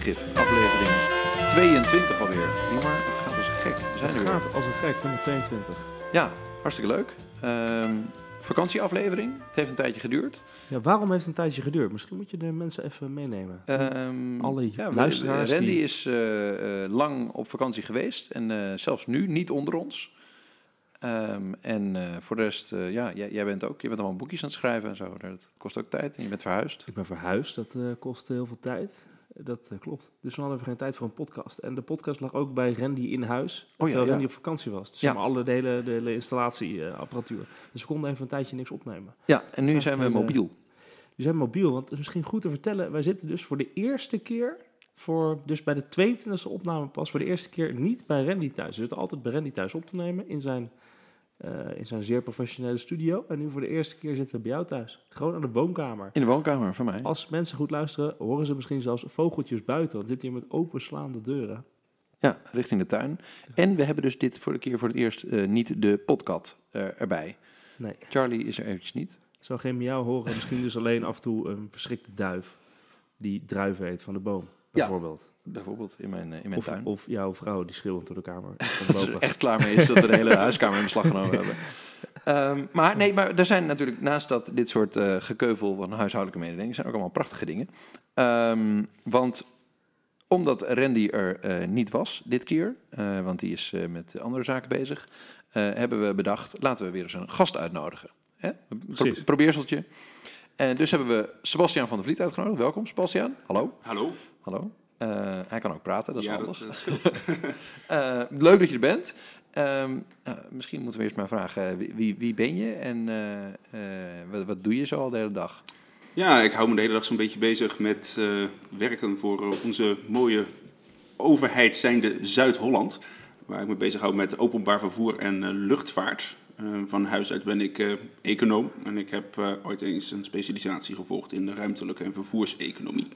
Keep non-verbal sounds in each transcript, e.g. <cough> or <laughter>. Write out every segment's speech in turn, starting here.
Aflevering 22 alweer. Maar, het gaat als een gek. We zijn Het weer. gaat als een gek, nummer 22. Ja, hartstikke leuk. Ehm, vakantieaflevering. Het heeft een tijdje geduurd. Ja, waarom heeft het een tijdje geduurd? Misschien moet je de mensen even meenemen. Ehm, Alle ja, luisteraars Randy die- is eh, eh, lang op vakantie geweest en eh, zelfs nu niet onder ons. Ehm, en voor de rest, ja, jij, jij bent ook, je bent allemaal boekjes aan het schrijven en zo. Dat kost ook tijd en je bent verhuisd. Ik ben verhuisd, dat eh, kost heel veel tijd. Eh, Dat eh, klopt. Dus we hadden even geen tijd voor een podcast. En de podcast lag ook bij Randy in huis, ja, terwijl ja. Randy op vakantie was. Dus Ja. maar alle de hele, de hele installatieapparatuur. Dus we konden even een tijdje niks opnemen. Ja, en nu Zag zijn we eh, mobiel. We zijn mobiel, want het is misschien goed te vertellen. Wij zitten dus voor de eerste keer, voor, dus bij de 22e opname pas, voor de eerste keer niet bij Randy thuis. We zitten altijd bij Randy thuis op te nemen in zijn, eh, in zijn zeer professionele studio. En nu voor de eerste keer zitten we bij jou thuis. Gewoon aan de woonkamer. In de woonkamer van mij. Als mensen goed luisteren, horen ze misschien zelfs vogeltjes buiten. Want zitten hier met openslaande deuren. Ja, richting de tuin. En we hebben dus dit voor de keer voor het eerst eh, niet de podcast eh, erbij. Nee, Charlie is er eventjes niet. zo geen miauw horen. Misschien dus alleen af en toe een verschrikte duif die druiven eet van de boom, bijvoorbeeld. Bijvoorbeeld in mijn, eh, in mijn Of, tuin. of jouw vrouw die schreeuwend door de kamer <laughs> dat ze er echt klaar mee is dat we de hele <laughs> huiskamer in beslag genomen hebben. Ehm, maar nee, maar er zijn natuurlijk naast dat dit soort eh, gekeuvel van huishoudelijke mededelingen zijn ook allemaal prachtige dingen. Ehm, want omdat Randy er eh, niet was dit keer, eh, want die is eh, met andere zaken bezig, eh, hebben we bedacht, laten we weer eens een gast uitnodigen. Hè? Een pro- Precies. probeerseltje. En dus hebben we Sebastian van der Vliet uitgenodigd. Welkom, Sebastian. Hallo. Hallo. Hallo. Eh, hij kan ook praten, dat is ja, handig. dat, eh. <laughs> Eh, leuk dat je er bent. Ehm, nou, misschien moeten we eerst maar vragen, wie, wie, ben je en wat, wat doe je zo al de hele dag? ja, ik hou me de hele dag zo'n beetje bezig met werken voor onze mooie overheid zijnde Zuid-Holland. Waar ik me bezig hou met openbaar vervoer en luchtvaart. Van huis uit ben ik econoom en ik heb ooit eens een specialisatie gevolgd in de ruimtelijke en vervoerseconomie.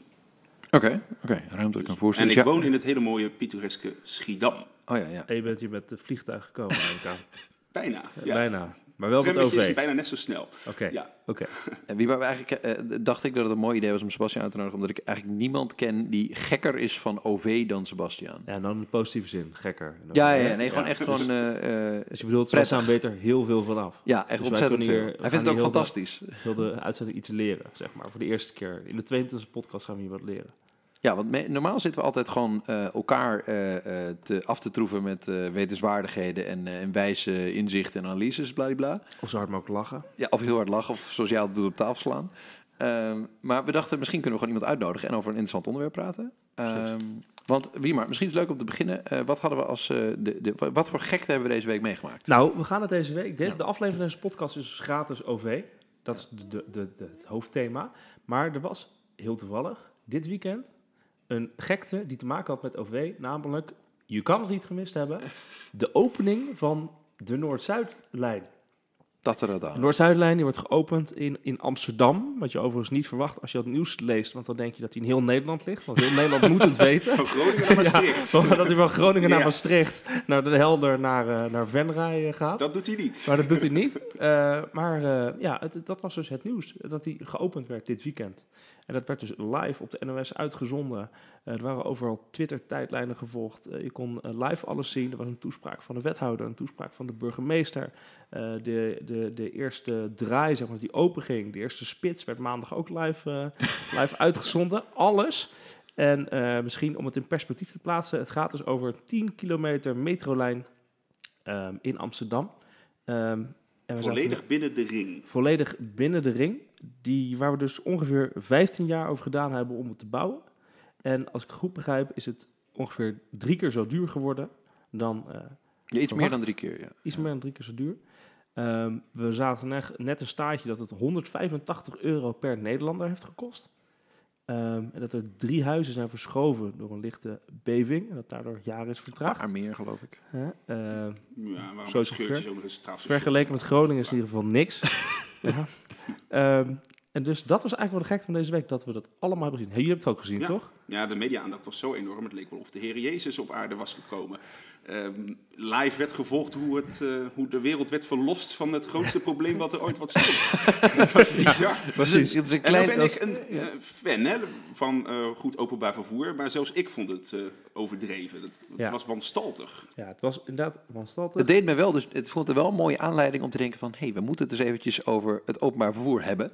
Oké, oké, ruimtelijk en En voorstel. ik woon in het hele mooie pittoreske Schiedam. Oh ja, ja. En je bent hier met de vliegtuig gekomen, ik aan. <laughs> Bijna. Bijna. Maar wel met is OV. bijna net zo snel. Oké, Ja. oké. <laughs> En wie we eigenlijk, eh, dacht ik dat het een mooi idee was om Sebastian uit te nodigen, omdat ik eigenlijk niemand ken die gekker is van OV dan Sebastian. Ja, en dan in de positieve zin. Gekker. Ja, ja, ja, nee, gewoon Ja, echt <laughs> dus- gewoon... eh, eh, Dus je bedoelt, ze staan beter heel veel vanaf. ja, echt Dus ontzettend veel. hier- we Hij vindt het ook de- fantastisch. Heel de uitzending iets leren, zeg maar. Voor de eerste keer. In de 22e podcast gaan we hier wat leren. Ja, want me- normaal zitten we altijd gewoon eh, elkaar eh, eh, te, af te troeven met wetenswaardigheden en, en wijze inzichten en analyses, bladibla. Of zo hard mogelijk lachen. Ja, of heel hard lachen, of altijd doet op tafel slaan. Ehm, maar we dachten, misschien kunnen we gewoon iemand uitnodigen en over een interessant onderwerp praten. Ehm, want wie maar, misschien is het leuk om te beginnen. Wat hadden we als de, de, wat voor gekte hebben we deze week meegemaakt? Nou, we gaan het deze week. De, Ja. de aflevering van deze podcast is dus gratis OV. Dat is de, de, de, de- het hoofdthema. Maar er was, heel toevallig, dit weekend een gekte die te maken had met OV. Namelijk, je kan het niet gemist hebben, de opening van de Noord-Zuidlijn. Tatarada. De Noord-Zuidlijn die wordt geopend in, in Amsterdam. Wat je overigens niet verwacht als je dat nieuws leest. Want dan denk je dat hij in heel Nederland ligt. Want heel Nederland moet het <laughs> weten. Van Groningen naar <laughs> Maastricht. Ja, dat hij van Groningen naar. Maastricht, naar Den Helder, naar, eh, naar Venray eh, gaat. Dat doet hij niet. Maar dat doet hij <laughs> niet. Eh, maar ja, het, dat was dus het nieuws. Dat hij geopend werd dit weekend. En dat werd dus live op de NOS uitgezonden. Eh, er waren overal Twitter-tijdlijnen gevolgd. Eh, je kon eh, live alles zien. Er was een toespraak van de wethouder, een toespraak van de burgemeester. De, de, de eerste draai, zeg maar, die open ging. De eerste spits werd maandag ook live, <laughs> live uitgezonden. Alles. En misschien om het in perspectief te plaatsen. Het gaat dus over 10 kilometer metrolijn ehm, in Amsterdam. Ehm, en we zaten Volledig binnen de ring. volledig binnen de ring. Die, waar we dus ongeveer 15 jaar over gedaan hebben om het te bouwen. En als ik het goed begrijp, is het ongeveer drie keer zo duur geworden dan eh, Ja, iets meer dan drie keer, ja. iets meer dan drie keer zo duur. Ehm, we zaten echt net een staartje dat het 185 euro per Nederlander heeft gekost. Ehm, en dat er drie huizen zijn verschoven door een lichte beving. En dat daardoor jaren is Een vertraagd. paar meer, geloof ik. Hè? Ehm, Ja, waarom Zo is een ver- straf. Vergeleken met Groningen is in ieder geval niks. <laughs> ja. Ehm, En dus dat was eigenlijk wel de gekte van deze week, dat we dat allemaal hebben gezien. Hey, jullie hebben het ook gezien, Ja. toch? Ja, de media-aandacht was zo enorm. Het leek wel of de Heer Jezus op aarde was gekomen. Ehm, live werd gevolgd hoe, het, eh, hoe de wereld werd verlost van het grootste <laughs> probleem wat er ooit wat stond. <laughs> dat was bizar. <laughs> Precies. Het is een En dan klein, ben ik een eh, fan hè, van eh, goed openbaar vervoer, maar zelfs ik vond het eh, overdreven. Het, Ja. was wanstaltig. Ja, het was inderdaad wanstaltig. Het deed me wel, dus het vond er wel een mooie aanleiding om te denken van, hé, hey, we moeten het eens eventjes over het openbaar vervoer hebben.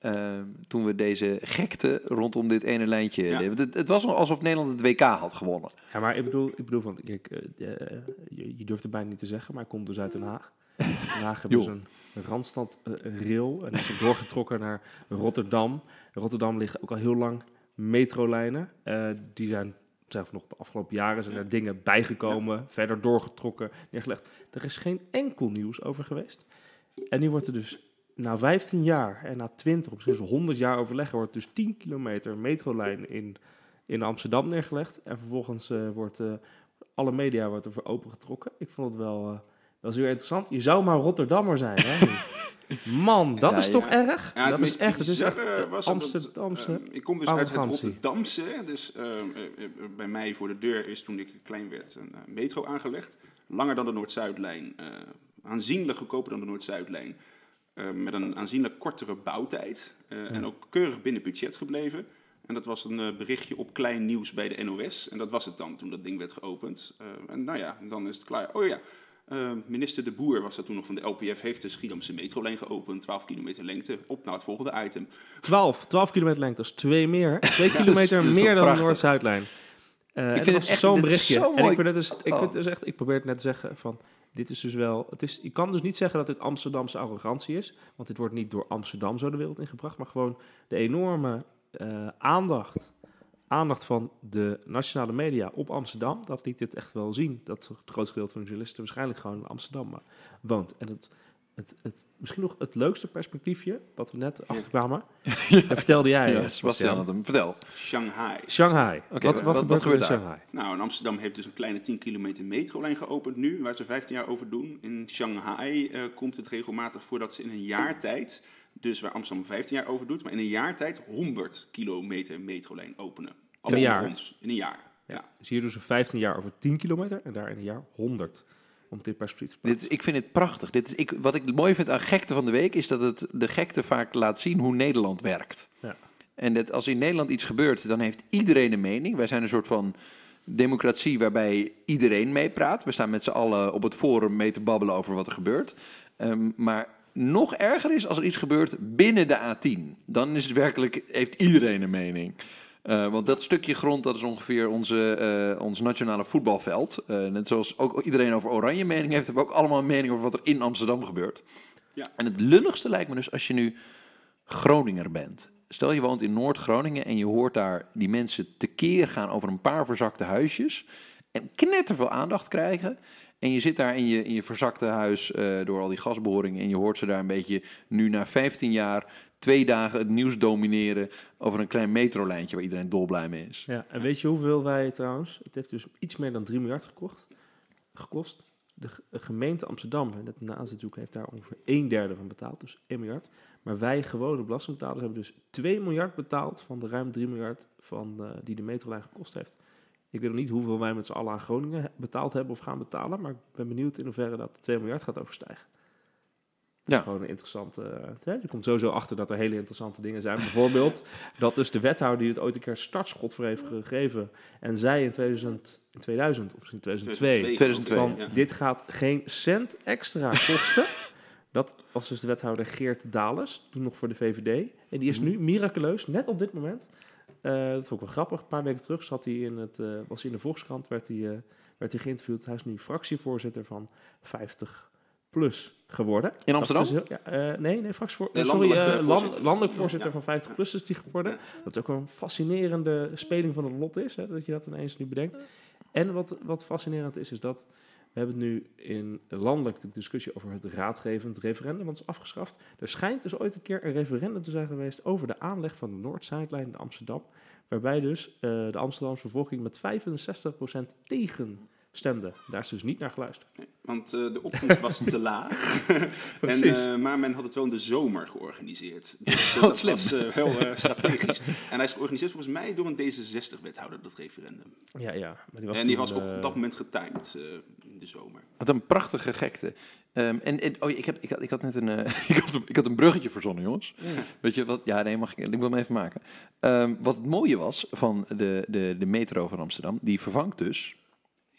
Ehm, toen we deze gekte rondom dit ene lijntje Ja. deden. Het, het was alsof Nederland het WK had gewonnen. Ja, maar ik bedoel, ik bedoel van, kijk, eh, eh, je, je durft het bijna niet te zeggen, maar ik kom dus uit Den Haag. Den Haag hebben <laughs> ze een Randstad eh, en is doorgetrokken naar Rotterdam. In Rotterdam liggen ook al heel lang metrolijnen. Die zijn, zijn nog de afgelopen jaren zijn er dingen bijgekomen, verder doorgetrokken, neergelegd. Er is geen enkel nieuws over geweest. En nu wordt er dus na 15 jaar en na 20, of misschien zelfs 100 jaar overleggen, wordt dus 10 kilometer metrolijn in, in Amsterdam neergelegd. En vervolgens eh, wordt eh, alle media wordt er voor opengetrokken. Ik vond het wel, eh, wel zeer interessant. Je zou maar Rotterdammer zijn, hè? <laughs> Man, dat Ja, is ja. toch erg? Ja, het dat is echt, het is echt was Amsterdamse. eh, ik kom dus uit het. Rotterdamse. hè, Dus eh, eh, eh, bij mij voor de deur is toen ik klein werd een metro aangelegd. Langer dan de Noord-Zuidlijn. eh, aanzienlijk goedkoper dan de Noord-Zuidlijn. Eh, met een aanzienlijk kortere bouwtijd. eh, En ook keurig binnen budget gebleven. En dat was een eh, berichtje op klein nieuws bij de NOS. En dat was het dan toen dat ding werd geopend. Eh, en nou ja, dan is het klaar. Oh ja, minister De Boer was dat toen nog van de LPF. Heeft de Schiedamse metrolijn geopend. 12 kilometer lengte. Op naar het volgende item. 12, 12 kilometer lengte, dat is twee meer. <laughs> Twee kilometer is- dat is meer dan de? Noord-Zuidlijn. Eh, en vind dat het zo'n berichtje. zo en ik, vind het dus, ik, Oh. dus echt, ik probeer het net te zeggen van, dit is dus wel, het is, je kan dus niet zeggen dat dit Amsterdamse arrogantie is, want dit wordt niet door Amsterdam zo de wereld ingebracht, maar gewoon de enorme eh, aandacht, aandacht van de nationale media op Amsterdam, dat liet dit echt wel zien, dat het grootste gedeelte van de journalisten waarschijnlijk gewoon in Amsterdam woont. En het, het, het, misschien nog het leukste perspectiefje, wat we net achterkwamen, <laughs> dat vertelde jij. Ja, eh, Sebastian had hem. Vertel. Shanghai. Shanghai. Oké, wat, wat- wat, wat gebeurt er in? Shanghai? Nou, en Amsterdam heeft dus een kleine 10 kilometer metrolijn geopend nu, waar ze 15 jaar over doen. In Shanghai eh, komt het regelmatig voor dat ze in een jaar tijd, dus waar Amsterdam 15 jaar over doet, maar in een jaar tijd 100 kilometer metrolijn openen. Alle een jaar? ondergronds, In een jaar. Ja. Ja. Dus hier doen ze 15 jaar over 10 kilometer en daar in een jaar 100. Om dit perspectief te. Dit, ik vind het prachtig. Dit is, ik, wat ik mooi vind aan gekte van de week is dat het de gekte vaak laat zien hoe Nederland werkt. Ja. En dat als in Nederland iets gebeurt, dan heeft iedereen een mening. Wij zijn een soort van democratie waarbij iedereen meepraat. We staan met z'n allen op het forum mee te babbelen over wat er gebeurt. Ehm, maar nog erger is als er iets gebeurt binnen de A10. Dan is het werkelijk, heeft iedereen een mening. Eh, want dat stukje grond, dat is ongeveer onze, eh, ons nationale voetbalveld. Eh, net zoals ook iedereen over oranje mening heeft, hebben we ook allemaal een mening over wat er in Amsterdam gebeurt. Ja. En het lulligste lijkt me dus als je nu Groninger bent. Stel je woont in Noord-Groningen en je hoort daar die mensen tekeer gaan over een paar verzakte huisjes. En knetterveel aandacht krijgen. En je zit daar in je, in je verzakte huis door al die gasboringen. En je hoort ze daar een beetje nu na 15 jaar twee dagen het nieuws domineren over een klein metrolijntje waar iedereen dolblij mee is. Ja, en weet je hoeveel wij trouwens... Het heeft dus iets meer dan 3 miljard gekocht, gekost. De gemeente Amsterdam, en het naastzoek heeft daar ongeveer een derde van betaald, dus 1 miljard. Maar wij, gewone belastingbetalers, hebben dus 2 miljard betaald van de ruim 3 miljard van, eh, die de metrolijn gekost heeft. Ik weet nog niet hoeveel wij met z'n allen aan Groningen betaald hebben of gaan betalen, maar ik ben benieuwd in hoeverre dat 2 miljard gaat overstijgen. Ja. gewoon een interessante... hè, je komt sowieso achter dat er hele interessante dingen zijn. Bijvoorbeeld <laughs> dat dus de wethouder die het ooit een keer startschot voor heeft gegeven... en zei in 2000, in 2000 of misschien 2002... 2002, van ja. dit gaat geen cent extra <laughs> kosten. Dat was dus de wethouder Geert Dales, toen nog voor de VVD. En die is nu miraculeus, net op dit moment. eh, dat vond ik wel grappig. Een paar weken terug zat hij in het, eh, was hij in de Volkskrant, werd hij, eh, werd hij geïnterviewd. Hij is nu fractievoorzitter van 50 plus geworden. In Dat is Amsterdam? dus heel- ja, eh, nee, nee, eh, sorry, landelijk, eh, eh, land- voorzitter. landelijk voorzitter Ja. van 50 plus is die geworden. Dat ook een fascinerende speling van het lot is, hè, dat je dat ineens nu bedenkt. En wat, wat fascinerend is, is dat we hebben het nu in landelijk de discussie over het raadgevend referendum, want het is afgeschaft. Er schijnt dus ooit een keer een referendum te zijn geweest over de aanleg van de Noord-Zuidlijn in Amsterdam. Waarbij dus eh, de Amsterdamse bevolking met 65% tegen stemde. Daar is dus niet naar geluisterd. Nee, want eh, de opkomst was te laag. <laughs> en, Precies. eh, maar men had het wel in de zomer georganiseerd. <laughs> Dus eh, Wat dat slim. was eh, wel eh, <laughs> strategisch. En hij is georganiseerd volgens mij door een D66-wethouder, dat referendum. Ja, ja. Maar die was en die toen, was ook op dat moment getimed eh, in de zomer. Wat een prachtige gekte. Ehm, en, en oh, ik, heb, ik, had, ik had net een, ik had, een- ik had een bruggetje verzonnen, jongens. Weet je wat? Ja, nee, mag ik, ik wil hem even maken. Ehm, wat het mooie was van de, de, de metro van Amsterdam, die vervangt dus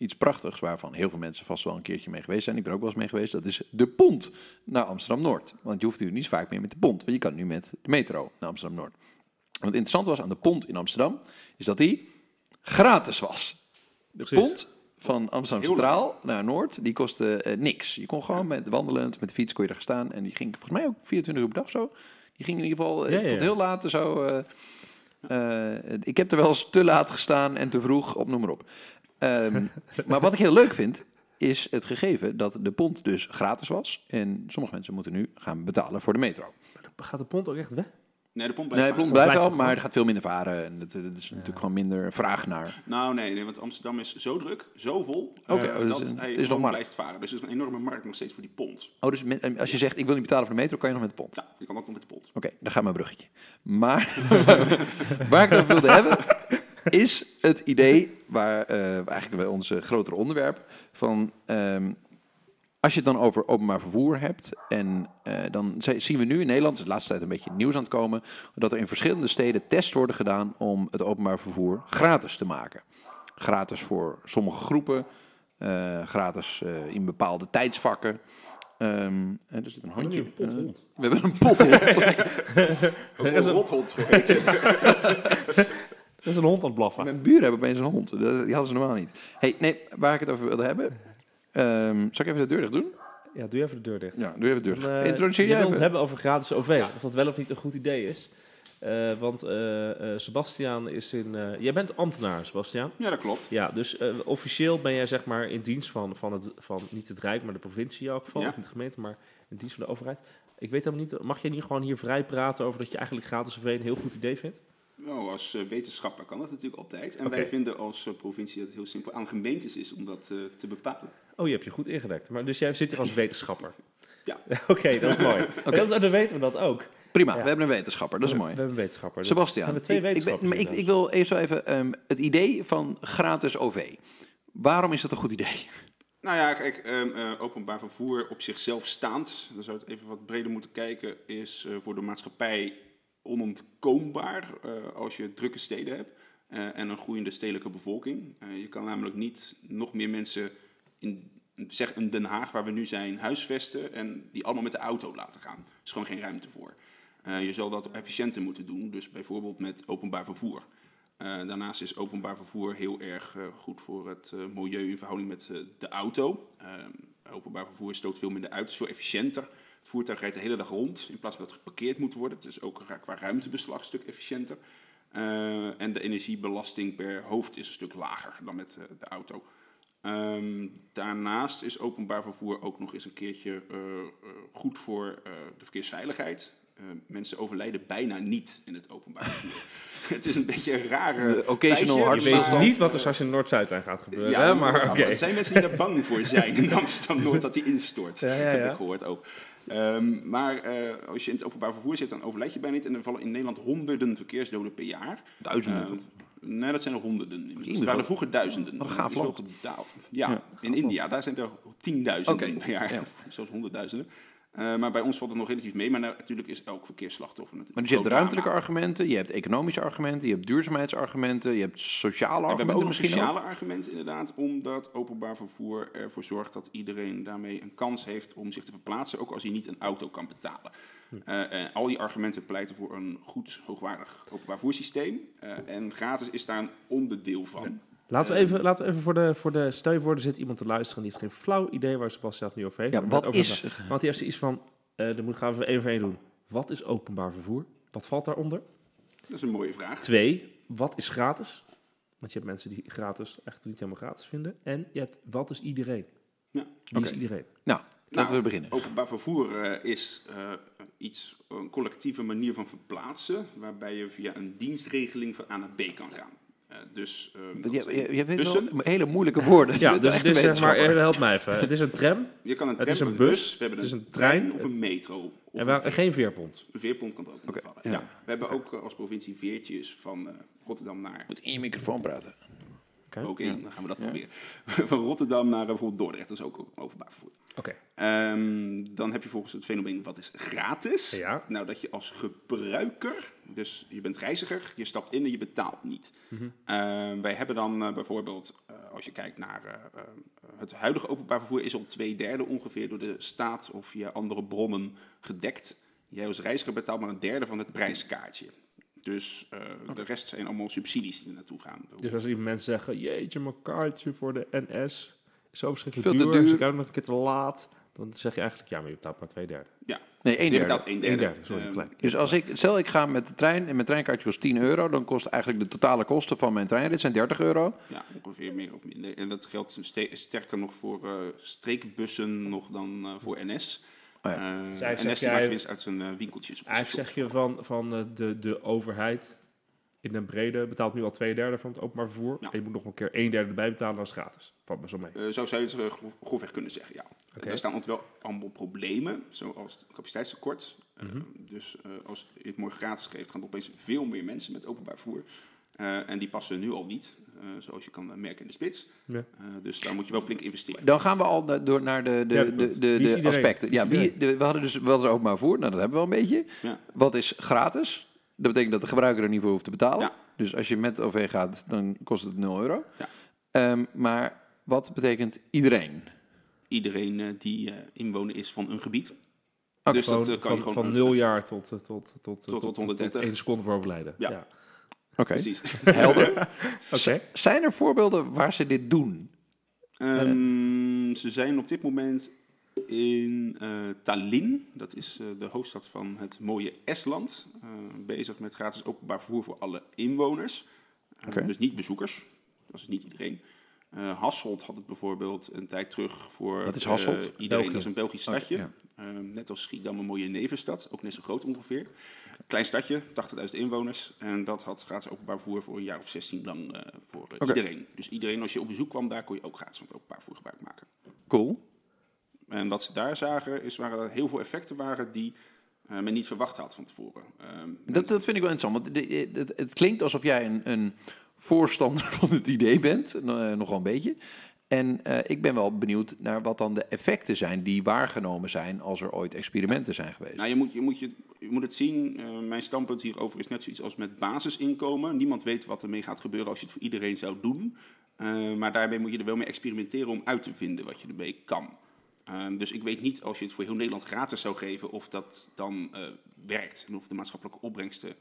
iets prachtigs, waarvan heel veel mensen vast wel een keertje mee geweest zijn. Ik ben er ook wel eens mee geweest. Dat is de pont naar Amsterdam-Noord. Want je hoeft nu niet vaak meer met de pont, want je kan nu met de metro naar Amsterdam-Noord. Wat interessant was aan de pont in Amsterdam, is dat die gratis was. De Precies. pont van Amsterdam Centraal naar Noord, die kostte eh, niks. Je kon gewoon met wandelend, met de fiets kon je gaan staan. En die ging volgens mij ook 24 uur per dag zo. Die ging in ieder geval eh, Ja, ja, tot heel laat zo. eh, ik heb er wel eens te laat gestaan en te vroeg, op noem maar op. Ehm, <laughs> maar wat ik heel leuk vind, is het gegeven dat de pont dus gratis was. En sommige mensen moeten nu gaan betalen voor de metro. Gaat de pont ook echt weg? Nee, de pomp Nee, de blijft pont blijft wel, blijft maar er gaat veel minder varen. En dat, dat is natuurlijk gewoon minder vraag naar. Nou, nee, nee, want Amsterdam is zo druk, zo vol, Oké, eh, dus dat een- hij is nog blijft varen. Dus er is een enorme markt nog steeds voor die pont. Oh, dus met- als je zegt ik wil niet betalen voor de metro, kan je nog met de pont. Ja, je kan ook nog met de pont. Oké, dan gaat mijn bruggetje. Maar <laughs> waar ik het over wilde hebben, is het idee, waar eh, eigenlijk bij ons eh, grotere onderwerp, van ehm, als je het dan over openbaar vervoer hebt, en eh, dan zi- zien we nu in Nederland, is de laatste tijd een beetje nieuws aan het komen, dat er in verschillende steden tests worden gedaan om het openbaar vervoer gratis te maken. Gratis voor sommige groepen, eh, gratis eh, in bepaalde tijdsvakken. Ehm, en er zit een hondje. een pothond. We hebben een pothond. Ook <laughs> Er is een een- rothond <laughs> Er is een hond aan het blaffen. Mijn buren hebben opeens een hond. Dat- Die hadden ze normaal niet. Hey, nee, waar ik het over wilde hebben. Ehm, zal ik even de deur dicht doen? Ja, doe even de deur dicht. Ja, doe even de deur. Dan, dicht. eh, Introduceer je jij wilt het hebben over gratis OV. Of dat wel of niet een goed idee is. Eh, want eh, eh, Sebastiaan is in... eh, jij bent ambtenaar, Sebastiaan. Ja, dat klopt. Ja, dus eh, officieel ben jij zeg maar in dienst van, van, het, van niet het Rijk, maar de provincie in elk geval. Ja. Niet de gemeente, maar in dienst van de overheid. Ik weet helemaal niet, mag jij niet gewoon hier vrij praten over dat je eigenlijk gratis OV een heel goed idee vindt? Nou, als eh, wetenschapper kan dat natuurlijk altijd. En wij vinden als eh, provincie dat het heel simpel aan gemeentes is om dat eh, te bepalen. Oh, je hebt je goed ingedekt. Maar dus jij zit hier als wetenschapper? <laughs> Ja. <laughs> Oké, dat is mooi. <laughs> Dat dan weten we dat ook. Prima, Ja. we hebben een wetenschapper. Dat is we, mooi. We hebben een wetenschapper. Sebastian, We hebben twee ik, ik, ben- wetenschappers. maar ik, ik wil even zo even ehm, het idee van gratis OV. Waarom is dat een goed idee? Nou ja, kijk, ehm, eh, openbaar vervoer op zichzelf staand, dan zou het even wat breder moeten kijken, is eh, voor de maatschappij onontkoombaar eh, als je drukke steden hebt eh, en een groeiende stedelijke bevolking. Eh, je kan namelijk niet nog meer mensen in zeg in Den Haag, waar we nu zijn, huisvesten en die allemaal met de auto laten gaan. Er is gewoon geen ruimte voor. Je zal dat efficiënter moeten doen, dus bijvoorbeeld met openbaar vervoer. Daarnaast is openbaar vervoer heel erg goed voor het milieu in verhouding met de auto. Openbaar vervoer stoot veel minder uit, is veel efficiënter. Het voertuig rijdt de hele dag rond in plaats van dat het geparkeerd moet worden. Het is ook qua ruimtebeslag een stuk efficiënter. Eh, en de energiebelasting per hoofd is een stuk lager dan met eh, de auto. Ehm, daarnaast is openbaar vervoer ook nog eens een keertje eh, goed voor eh, de verkeersveiligheid. Eh, mensen overlijden bijna niet in het openbaar vervoer. <laughs> het is een beetje een rare. Occasional Je weet maar- niet wat er straks in Noord-Zuidlijn gaat gebeuren, ja, hè? maar oké. Er zijn mensen die daar bang voor zijn in Amsterdam Noord dat die instort. Ja, ja, Heb ik gehoord ook. Ehm, maar eh, als je in het openbaar vervoer zit, dan overlijd je bijna niet. En er vallen in Nederland honderden verkeersdoden per jaar. Duizenden. Ehm, nee, dat zijn er honderden. Er waren vroeger duizenden. wat een wel gedaald. Ja, Ja, in India, daar zijn er tienduizenden Oké, per jaar. ja. <laughs> Zelfs honderdduizenden. Eh, maar bij ons valt het nog relatief mee. Maar natuurlijk is elk verkeersslachtoffer natuurlijk Maar dus je hebt ruimtelijke argumenten, je hebt economische argumenten, je hebt duurzaamheidsargumenten, je hebt sociale En we hebben argumenten ook een misschien ook. sociale argument inderdaad, omdat openbaar vervoer ervoor zorgt dat iedereen daarmee een kans heeft om zich te verplaatsen, ook als hij niet een auto kan betalen. Hm. Eh, en al die argumenten pleiten voor een goed, hoogwaardig openbaar vervoersysteem. Eh, en gratis is daar een onderdeel van. Laten we Eh, even, laten we even voor de, voor de stel je voor, er zit iemand te luisteren die heeft geen flauw idee waar Sebastian het nu over heeft. Ja, Maar wat over- is... Want die heeft zoiets van, eh dan moet, gaan we één voor één doen. Wat is openbaar vervoer? Wat valt daaronder? Dat is een mooie vraag. Twee, wat is gratis? Want je hebt mensen die gratis echt niet helemaal gratis vinden. En je hebt, wat is iedereen? Ja. Wie is iedereen? Nou, laten Nou, we beginnen. Openbaar vervoer eh, is eh, iets, een collectieve manier van verplaatsen, waarbij je via een dienstregeling van A naar B kan gaan. Eh, dus, ehm, dat Je, zijn je, je weet bussen. wel hele moeilijke woorden. Ja, <laughs> dus het is zeg maar, help mij even. Het is een tram Je kan een Het tram, is een bus, we hebben het is een, trein, trein of een metro. Of en waar, geen veerpont. Een veerpont kan ook vallen. ja. Ja. We hebben ook eh, als provincie veertjes van eh, Rotterdam naar... Je moet in je microfoon praten. Oké. Ook in, dan gaan we dat Ja. proberen. <laughs> van Rotterdam naar bijvoorbeeld Dordrecht, dat is ook openbaar vervoer. Oké. Ehm, dan heb je volgens het fenomeen wat is gratis. Ja. Nou, dat je als gebruiker, dus je bent reiziger, je stapt in en je betaalt niet. Mhm. Ehm, wij hebben dan eh, bijvoorbeeld, eh, als je kijkt naar eh, het huidige openbaar vervoer, is al twee derde ongeveer door de staat of via andere bronnen gedekt. Jij als reiziger betaalt maar een derde van het prijskaartje. Dus eh, de rest zijn allemaal subsidies die er naartoe gaan. Dus als iemand mensen zeggen, jeetje, mijn kaartje voor de NS is zo verschrikkelijk Veel te duur, duur. is ik nog een keer te laat, dan zeg je eigenlijk, ja, maar je betaalt maar twee derde. Nee, één derde. betaalt een derde. Een derde, sorry, Ehm, gelijk. Dus als ik, stel ik ga met de trein en mijn treinkaartje kost 10 euro, dan kost eigenlijk de totale kosten van mijn treinrit zijn 30 euro. Ja, ongeveer meer of minder. En dat geldt ste- sterker nog voor eh, streekbussen nog dan eh, voor NS. Oh ja. Eigenlijk NS jij- maakt winst uit zijn eh, winkeltjes. op de Eigenlijk zeg je van, van de, de overheid in den brede betaalt nu al twee derde van het openbaar vervoer. Ja. En je moet nog een keer een derde erbij betalen, dat is gratis. Valt best wel mee. Eh, zo zou je het uh, grofweg kunnen zeggen, ja. Er staan altijd wel allemaal problemen, zoals het capaciteitstekort. Eh, Mhm. dus eh, als je het mooi gratis geeft, gaan er opeens veel meer mensen met openbaar vervoer. Eh, en die passen nu al niet, eh, zoals je kan eh, merken in de spits. Ja. Eh, dus daar moet je wel flink investeren. Dan gaan we al na- door naar de, de, de, de, aspecten. Ja, wie, we hadden dus wel eens openbaar voer, nou dat hebben we al een beetje. Ja. Wat is gratis? Dat betekent dat de gebruiker er niet voor hoeft te betalen. Ja. Dus als je met OV gaat, dan kost het 0 euro. Ja. Ehm, maar wat betekent iedereen? Iedereen eh, die eh, inwoner is van een gebied. Dus dat Gewoon eh, kan je van, gewoon... van nul jaar tot, tot, tot, tot, tot 130. één seconde voor overlijden. Ja. ja. Oké, Precies. <laughs> helder. <laughs> Oké. Zijn er voorbeelden waar ze dit doen? Ehm, ze zijn op dit moment in eh, Tallinn, dat is eh, de hoofdstad van het mooie Estland, eh, bezig met gratis openbaar vervoer voor alle inwoners. Dus niet bezoekers, dat is niet iedereen. Eh Hasselt had het bijvoorbeeld een tijd terug voor Wat is Hasselt? eh, iedereen. België. Dat is een Belgisch stadje. ja. Ehm, net als Schiedam een mooie nevenstad, ook net zo groot ongeveer. Klein stadje, 80.000 inwoners. En dat had gratis openbaar vervoer voor een jaar of 16 lang eh, voor iedereen. Dus iedereen, als je op bezoek kwam, daar kon je ook gratis van het openbaar vervoer gebruik maken. Cool. En wat ze daar zagen, is waren dat heel veel effecten waren die eh, men niet verwacht had van tevoren. Ehm, Dat, dat vind ik wel interessant, want de- het, het klinkt alsof jij een, een voorstander <laughs> van het idee bent, eh, nogal een beetje. En eh, ik ben wel benieuwd naar wat dan de effecten zijn die waargenomen zijn als er ooit experimenten zijn geweest. Nou, je moet, je, moet je, je moet het zien. eh, mijn standpunt hierover is net zoiets als met basisinkomen. Niemand weet wat ermee gaat gebeuren als je het voor iedereen zou doen. Eh, maar daarmee moet je er wel mee experimenteren om uit te vinden wat je ermee kan. Ehm, dus ik weet niet als je het voor heel Nederland gratis zou geven of dat dan eh, werkt en of de maatschappelijke opbrengsten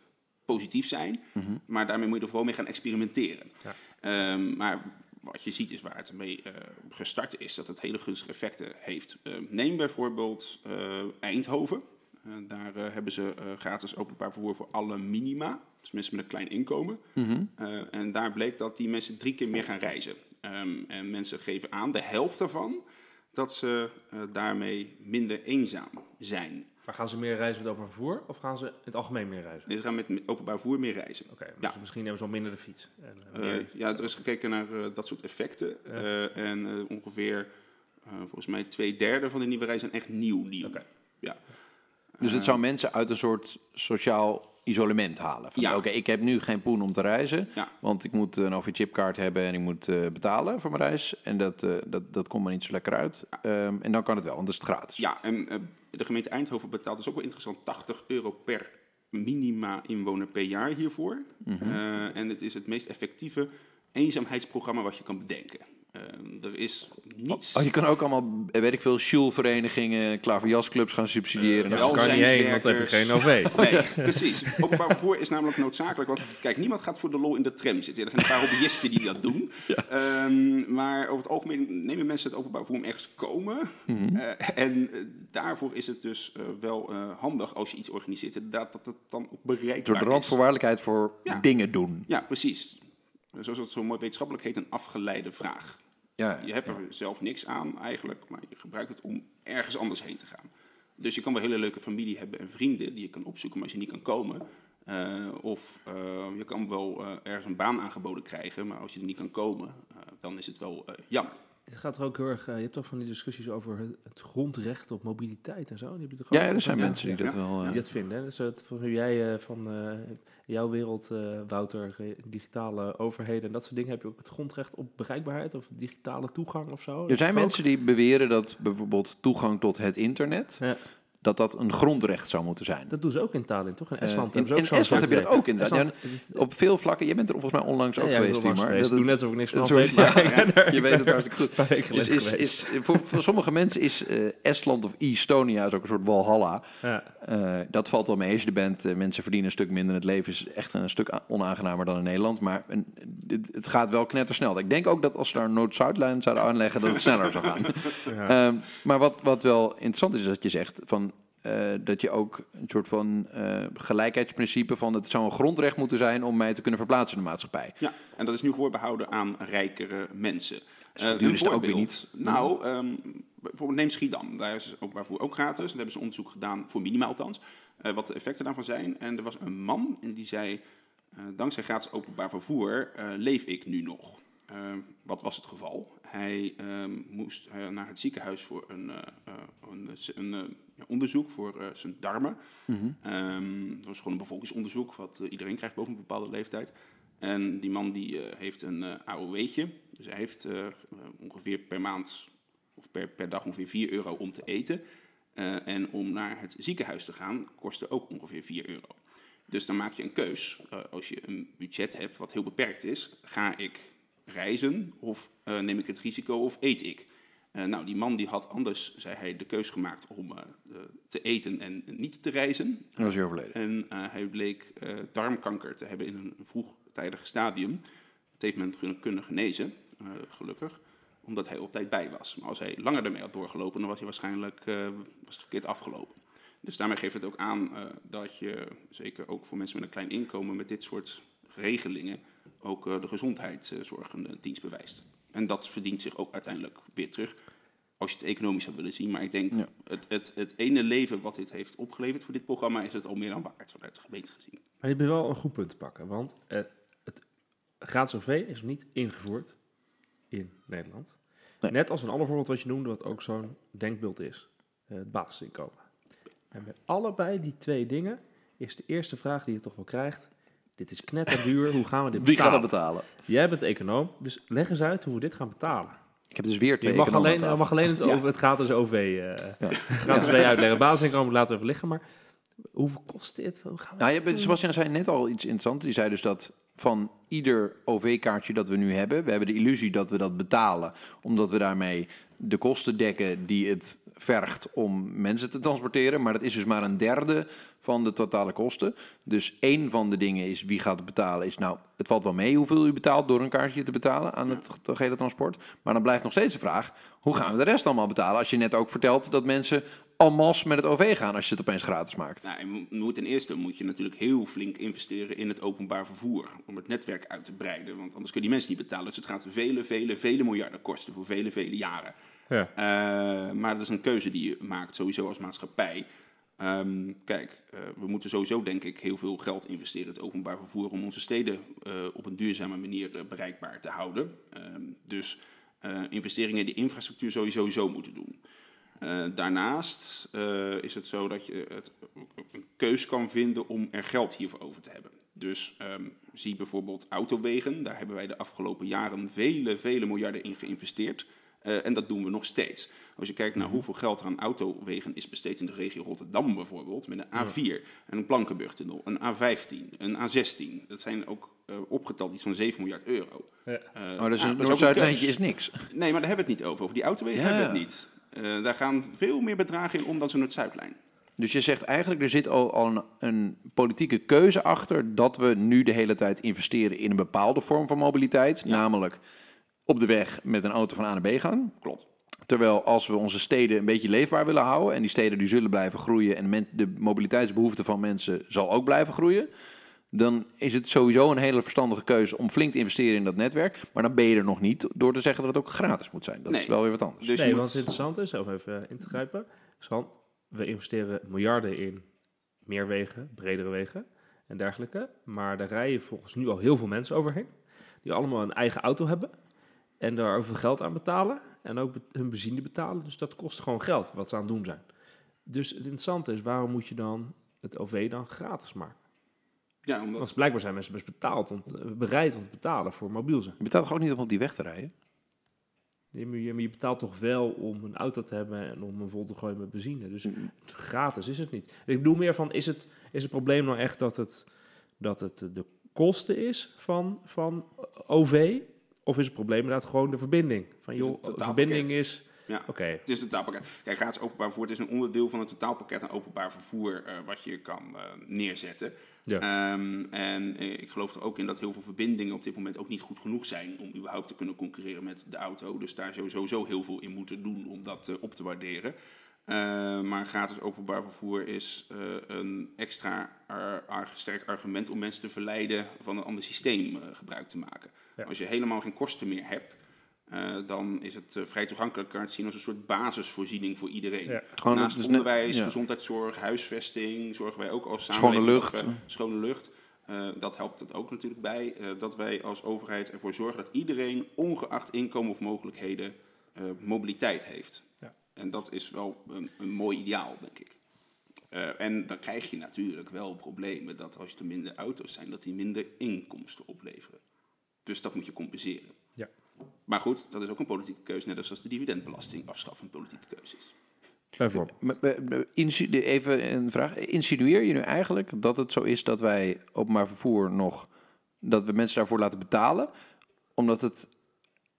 positief zijn. Mhm. Maar daarmee moet je er vooral mee gaan experimenteren. Ja. Ehm, maar wat je ziet is waar het mee eh, gestart is, dat het hele gunstige effecten heeft. Ehm, neem bijvoorbeeld eh, Eindhoven. Daar hebben ze gratis openbaar vervoer voor alle minima. Dus mensen met een klein inkomen. Mhm. En daar bleek dat die mensen drie keer meer gaan reizen. En mensen geven aan, de helft daarvan, dat ze eh, daarmee minder eenzaam zijn. Maar gaan ze meer reizen met openbaar vervoer of gaan ze in het algemeen meer reizen? Dus ze gaan met, met openbaar vervoer meer reizen. Oké, dus Ja. misschien nemen ze wel minder de fiets. En, eh, Eh, meer- ja, er is gekeken naar eh, dat soort effecten. Ja. Eh, en eh, ongeveer, eh, volgens mij, twee derde van de nieuwe reizen zijn echt nieuw nieuw. Oké. Ja. Dus het zou mensen uit een soort sociaal isolement halen. Van, Ja. Oké, ik heb nu geen poen om te reizen, Ja. want ik moet een OV-chipkaart hebben en ik moet eh, betalen voor mijn reis. En dat, eh, dat, dat komt me niet zo lekker uit. Ehm, en dan kan het wel, want dan is het gratis. Ja, en eh, de gemeente Eindhoven betaalt dus ook wel interessant 80 euro per minima inwoner per jaar hiervoor. Mhm. Eh, en het is het meest effectieve eenzaamheidsprogramma wat je kan bedenken. Eh, er is niets... Oh, je kan ook allemaal, weet ik veel, Sjoelverenigingen, klaverjasclubs gaan subsidiëren. Eh, Ja, daar kan je niet heen, want dan heb je geen OV. <laughs> Nee, precies. Openbaar vervoer is namelijk noodzakelijk. Want kijk, niemand gaat voor de lol in de tram zitten. Er zijn een paar hobbyisten die dat doen. <laughs> Ehm, maar over het algemeen nemen mensen het openbaar vervoer om ergens te komen. mhm. Eh, en eh, daarvoor is het dus eh, wel eh, handig als je iets organiseert. Inderdaad, dat het dan ook bereikbaar Door de is. randvoorwaardelijkheid voor Ja. dingen doen. Ja, precies. Zoals het zo mooi wetenschappelijk heet, een afgeleide vraag. Ja, Je hebt er zelf niks aan eigenlijk, maar je gebruikt het om ergens anders heen te gaan. Dus je kan wel een hele leuke familie hebben en vrienden die je kan opzoeken, maar als je niet kan komen, Eh, of eh, je kan wel eh, ergens een baan aangeboden krijgen, maar als je er niet kan komen, dan is het wel jammer. Het gaat er ook heel erg... eh, je hebt toch van die discussies over het, het grondrecht op mobiliteit en zo? Die heb je toch Ja, ja, er zijn ja, mensen die ja, dat wel... Die eh, dat vinden. Hè? Dus het, voor jij eh, van eh, jouw wereld, eh, Wouter, digitale overheden en dat soort dingen, heb je ook het grondrecht op bereikbaarheid of digitale toegang of zo? er zijn mensen die beweren dat bijvoorbeeld toegang tot het internet, Ja, dat dat een grondrecht zou moeten zijn. dat doen ze ook in Tallinn, toch? In Eh, Estland in, hebben ze ook in Estland heb je dat ook inderdaad. Ja, op veel vlakken, je bent er volgens mij onlangs ook ja, geweest, langs geweest. Dat Ik doe het- net alsof ik niks van weet, maar <laughs> ja, je weet het hartstikke goed. <laughs> Dus is, is, voor, voor sommige mensen is eh, Estland of Estonia is ook een soort walhalla. Ja. Eh, dat valt wel mee als je er bent. Mensen verdienen een stuk minder. Het leven is echt een stuk onaangenamer dan in Nederland. Maar een, het gaat wel knettersnel. Ik denk ook dat als ze daar een Noord-Zuidlijn zouden aanleggen, dat het sneller zou gaan. <laughs> Ehm, maar wat, wat wel interessant is, is dat je zegt van, eh, dat je ook een soort van eh, gelijkheidsprincipe van het zou een grondrecht moeten zijn om mij te kunnen verplaatsen in de maatschappij. Ja, en dat is nu voorbehouden aan rijkere mensen. duur een is ook weer voorbeeld. Nou, ehm, bijvoorbeeld neem Schiedam. Daar is openbaar vervoer ook gratis. Daar hebben ze onderzoek gedaan, voor minima althans, wat de effecten daarvan zijn. En er was een man en die zei, dankzij gratis openbaar vervoer leef ik nu nog. Eh, wat was het geval? Hij ehm, moest eh, naar het ziekenhuis voor een, eh, eh, een, een, onderzoek voor zijn darmen. Ehm, het was gewoon een bevolkingsonderzoek, wat iedereen krijgt boven een bepaalde leeftijd. En die man die heeft een eh AOW'tje. Dus hij heeft ongeveer per maand of per, per dag ongeveer 4 euro om te eten. En om naar het ziekenhuis te gaan kostte ook ongeveer 4 euro. Dus dan maak je een keus. Als je een budget hebt wat heel beperkt is, ga ik reizen of eh, neem ik het risico of eet ik? Eh, nou, die man die had anders, zei hij, de keus gemaakt om eh, te eten en niet te reizen. Dat was hij overleden. En hij bleek darmkanker te hebben in een vroegtijdig stadium. Dat heeft men kun- kunnen genezen, gelukkig, omdat hij op tijd bij was. Maar als hij langer ermee had doorgelopen, dan was hij waarschijnlijk was het verkeerd afgelopen. Dus daarmee geeft het ook aan dat je, zeker ook voor mensen met een klein inkomen, met dit soort regelingen ook eh, de gezondheidszorg een dienst bewijst. En dat verdient zich ook uiteindelijk weer terug. Als je het economisch zou willen zien. Maar ik denk, Ja. het, het, het ene leven wat dit heeft opgeleverd voor dit programma, is het al meer dan waard vanuit de gemeente gezien. Maar je hebt wel een goed punt te pakken, want eh, het gratis OV is nog niet ingevoerd in Nederland. Nee. Net als een ander voorbeeld wat je noemde, wat ook zo'n denkbeeld is, eh, het basisinkomen. En bij allebei die twee dingen is de eerste vraag die je toch wel krijgt, dit is knetterduur, hoe gaan we dit Wie gaat betalen? dat betalen? Jij bent econoom, dus leg eens uit hoe we dit gaan betalen. Ik heb dus weer twee Je mag alleen, aan mag alleen het, over, het gratis OV, eh Ja. <laughs> gratis OV uitleggen. Basisinkomen laten we even liggen, maar hoeveel kost dit? Hoe gaan we Nou, je hebt, Sebastian zei net al iets interessants. Die zei dus dat van ieder OV-kaartje dat we nu hebben, we hebben de illusie dat we dat betalen, omdat we daarmee de kosten dekken die het vergt om mensen te transporteren. Maar dat is dus maar een derde van de totale kosten. Dus één van de dingen is wie gaat het betalen. Is nou, het valt wel mee hoeveel u betaalt door een kaartje te betalen aan het gehele transport. Maar dan blijft nog steeds de vraag: hoe gaan we de rest allemaal betalen? Als je net ook vertelt dat mensen en masse met het OV gaan als je het opeens gratis maakt. Nou, je moet- ten eerste moet je natuurlijk heel flink investeren in het openbaar vervoer. Om het netwerk uit te breiden. Want anders kunnen die mensen niet betalen. Dus het gaat vele, vele, vele miljarden kosten voor vele, vele jaren. Ja. Eh, maar dat is een keuze die je maakt, sowieso als maatschappij. Ehm, kijk, eh, we moeten sowieso, denk ik, heel veel geld investeren in het openbaar vervoer om onze steden eh, op een duurzame manier eh, bereikbaar te houden. Ehm, dus investeringen in de infrastructuur sowieso zo moeten doen. Daarnaast is het zo dat je het, een keus kan vinden om er geld hiervoor over te hebben. Dus ehm, zie bijvoorbeeld autowegen. Daar hebben wij de afgelopen jaren vele, vele miljarden in geïnvesteerd. Eh, en dat doen we nog steeds. Als je kijkt naar hoeveel geld er aan autowegen is besteed in de regio Rotterdam bijvoorbeeld, met een A4, en een Plankenburgtunnel, een A15, een A16. Dat zijn ook eh, opgeteld iets van 7 miljard euro. Ja. Maar dus nou, een dat is ook Noord-Zuidlijntje is niks. Nee, maar daar hebben we het niet over. Over die autowegen Ja. hebben we het niet. Eh, daar gaan veel meer bedragen in om dan zo'n Noord-Zuidlijn. Dus je zegt eigenlijk, er zit al, al een, een politieke keuze achter dat we nu de hele tijd investeren in een bepaalde vorm van mobiliteit. Namelijk op de weg met een auto van A naar B gaan. Klopt. Terwijl als we onze steden een beetje leefbaar willen houden en die steden die zullen blijven groeien en men, de mobiliteitsbehoefte van mensen zal ook blijven groeien, dan is het sowieso een hele verstandige keuze om flink te investeren in dat netwerk. Maar dan ben je er nog niet door te zeggen dat het ook gratis moet zijn. Dat Nee. is wel weer wat anders. Dus nee, moet- wat interessant is, om even in te grijpen, is van, we investeren miljarden in meer wegen, bredere wegen. en dergelijke. Maar daar rijden volgens nu al heel veel mensen overheen. Die allemaal een eigen auto hebben. En daar over geld aan betalen. En ook hun benzine betalen. Dus dat kost gewoon geld wat ze aan het doen zijn. Dus het interessante is, waarom moet je dan het OV dan gratis maken? Ja, omdat Want blijkbaar zijn mensen best betaald om te- bereid om te betalen voor mobiel zijn. Je betaalt toch ook niet om op die weg te rijden? Je, maar je, maar je betaalt toch wel om een auto te hebben en om hem vol te gooien met benzine. Dus gratis is het niet. Ik bedoel meer van, is het, is het probleem nou echt dat het, dat het de kosten is van, van OV? Of is het probleem inderdaad gewoon de verbinding? Van joh, de verbinding is... Ja. Oké, Het is een totaalpakket. Kijk, gratis openbaar vervoer het is een onderdeel van het totaalpakket aan openbaar vervoer eh, wat je kan eh, neerzetten. Ja. Ehm, en eh, ik geloof er ook in dat heel veel verbindingen op dit moment ook niet goed genoeg zijn om überhaupt te kunnen concurreren met de auto. Dus daar zou je sowieso heel veel in moeten doen om dat op te waarderen. Eh, maar gratis openbaar vervoer is een extra ar- ar- sterk argument om mensen te verleiden van een ander systeem gebruik te maken. Ja. Als je helemaal geen kosten meer hebt, eh, dan is het eh, vrij toegankelijk. Kan je het zien als een soort basisvoorziening voor iedereen. Ja. Gewoon, Naast onderwijs, ja. gezondheidszorg, huisvesting, zorgen wij ook als Schone samenleving lucht. dat we- schone lucht. Eh, dat helpt het ook natuurlijk bij. eh, dat wij als overheid ervoor zorgen dat iedereen, ongeacht inkomen of mogelijkheden, eh, mobiliteit heeft. Ja. En dat is wel een, een mooi ideaal, denk ik. Eh, en dan krijg je natuurlijk wel problemen dat als er minder auto's zijn, dat die minder inkomsten opleveren. Dus dat moet je compenseren. Ja. Maar goed, dat is ook een politieke keuze, net als de dividendbelasting afschaffen een politieke keuze is. bijvoorbeeld. Even een vraag. Insinueer je nu eigenlijk dat het zo is dat wij openbaar vervoer nog... dat we mensen daarvoor laten betalen... omdat het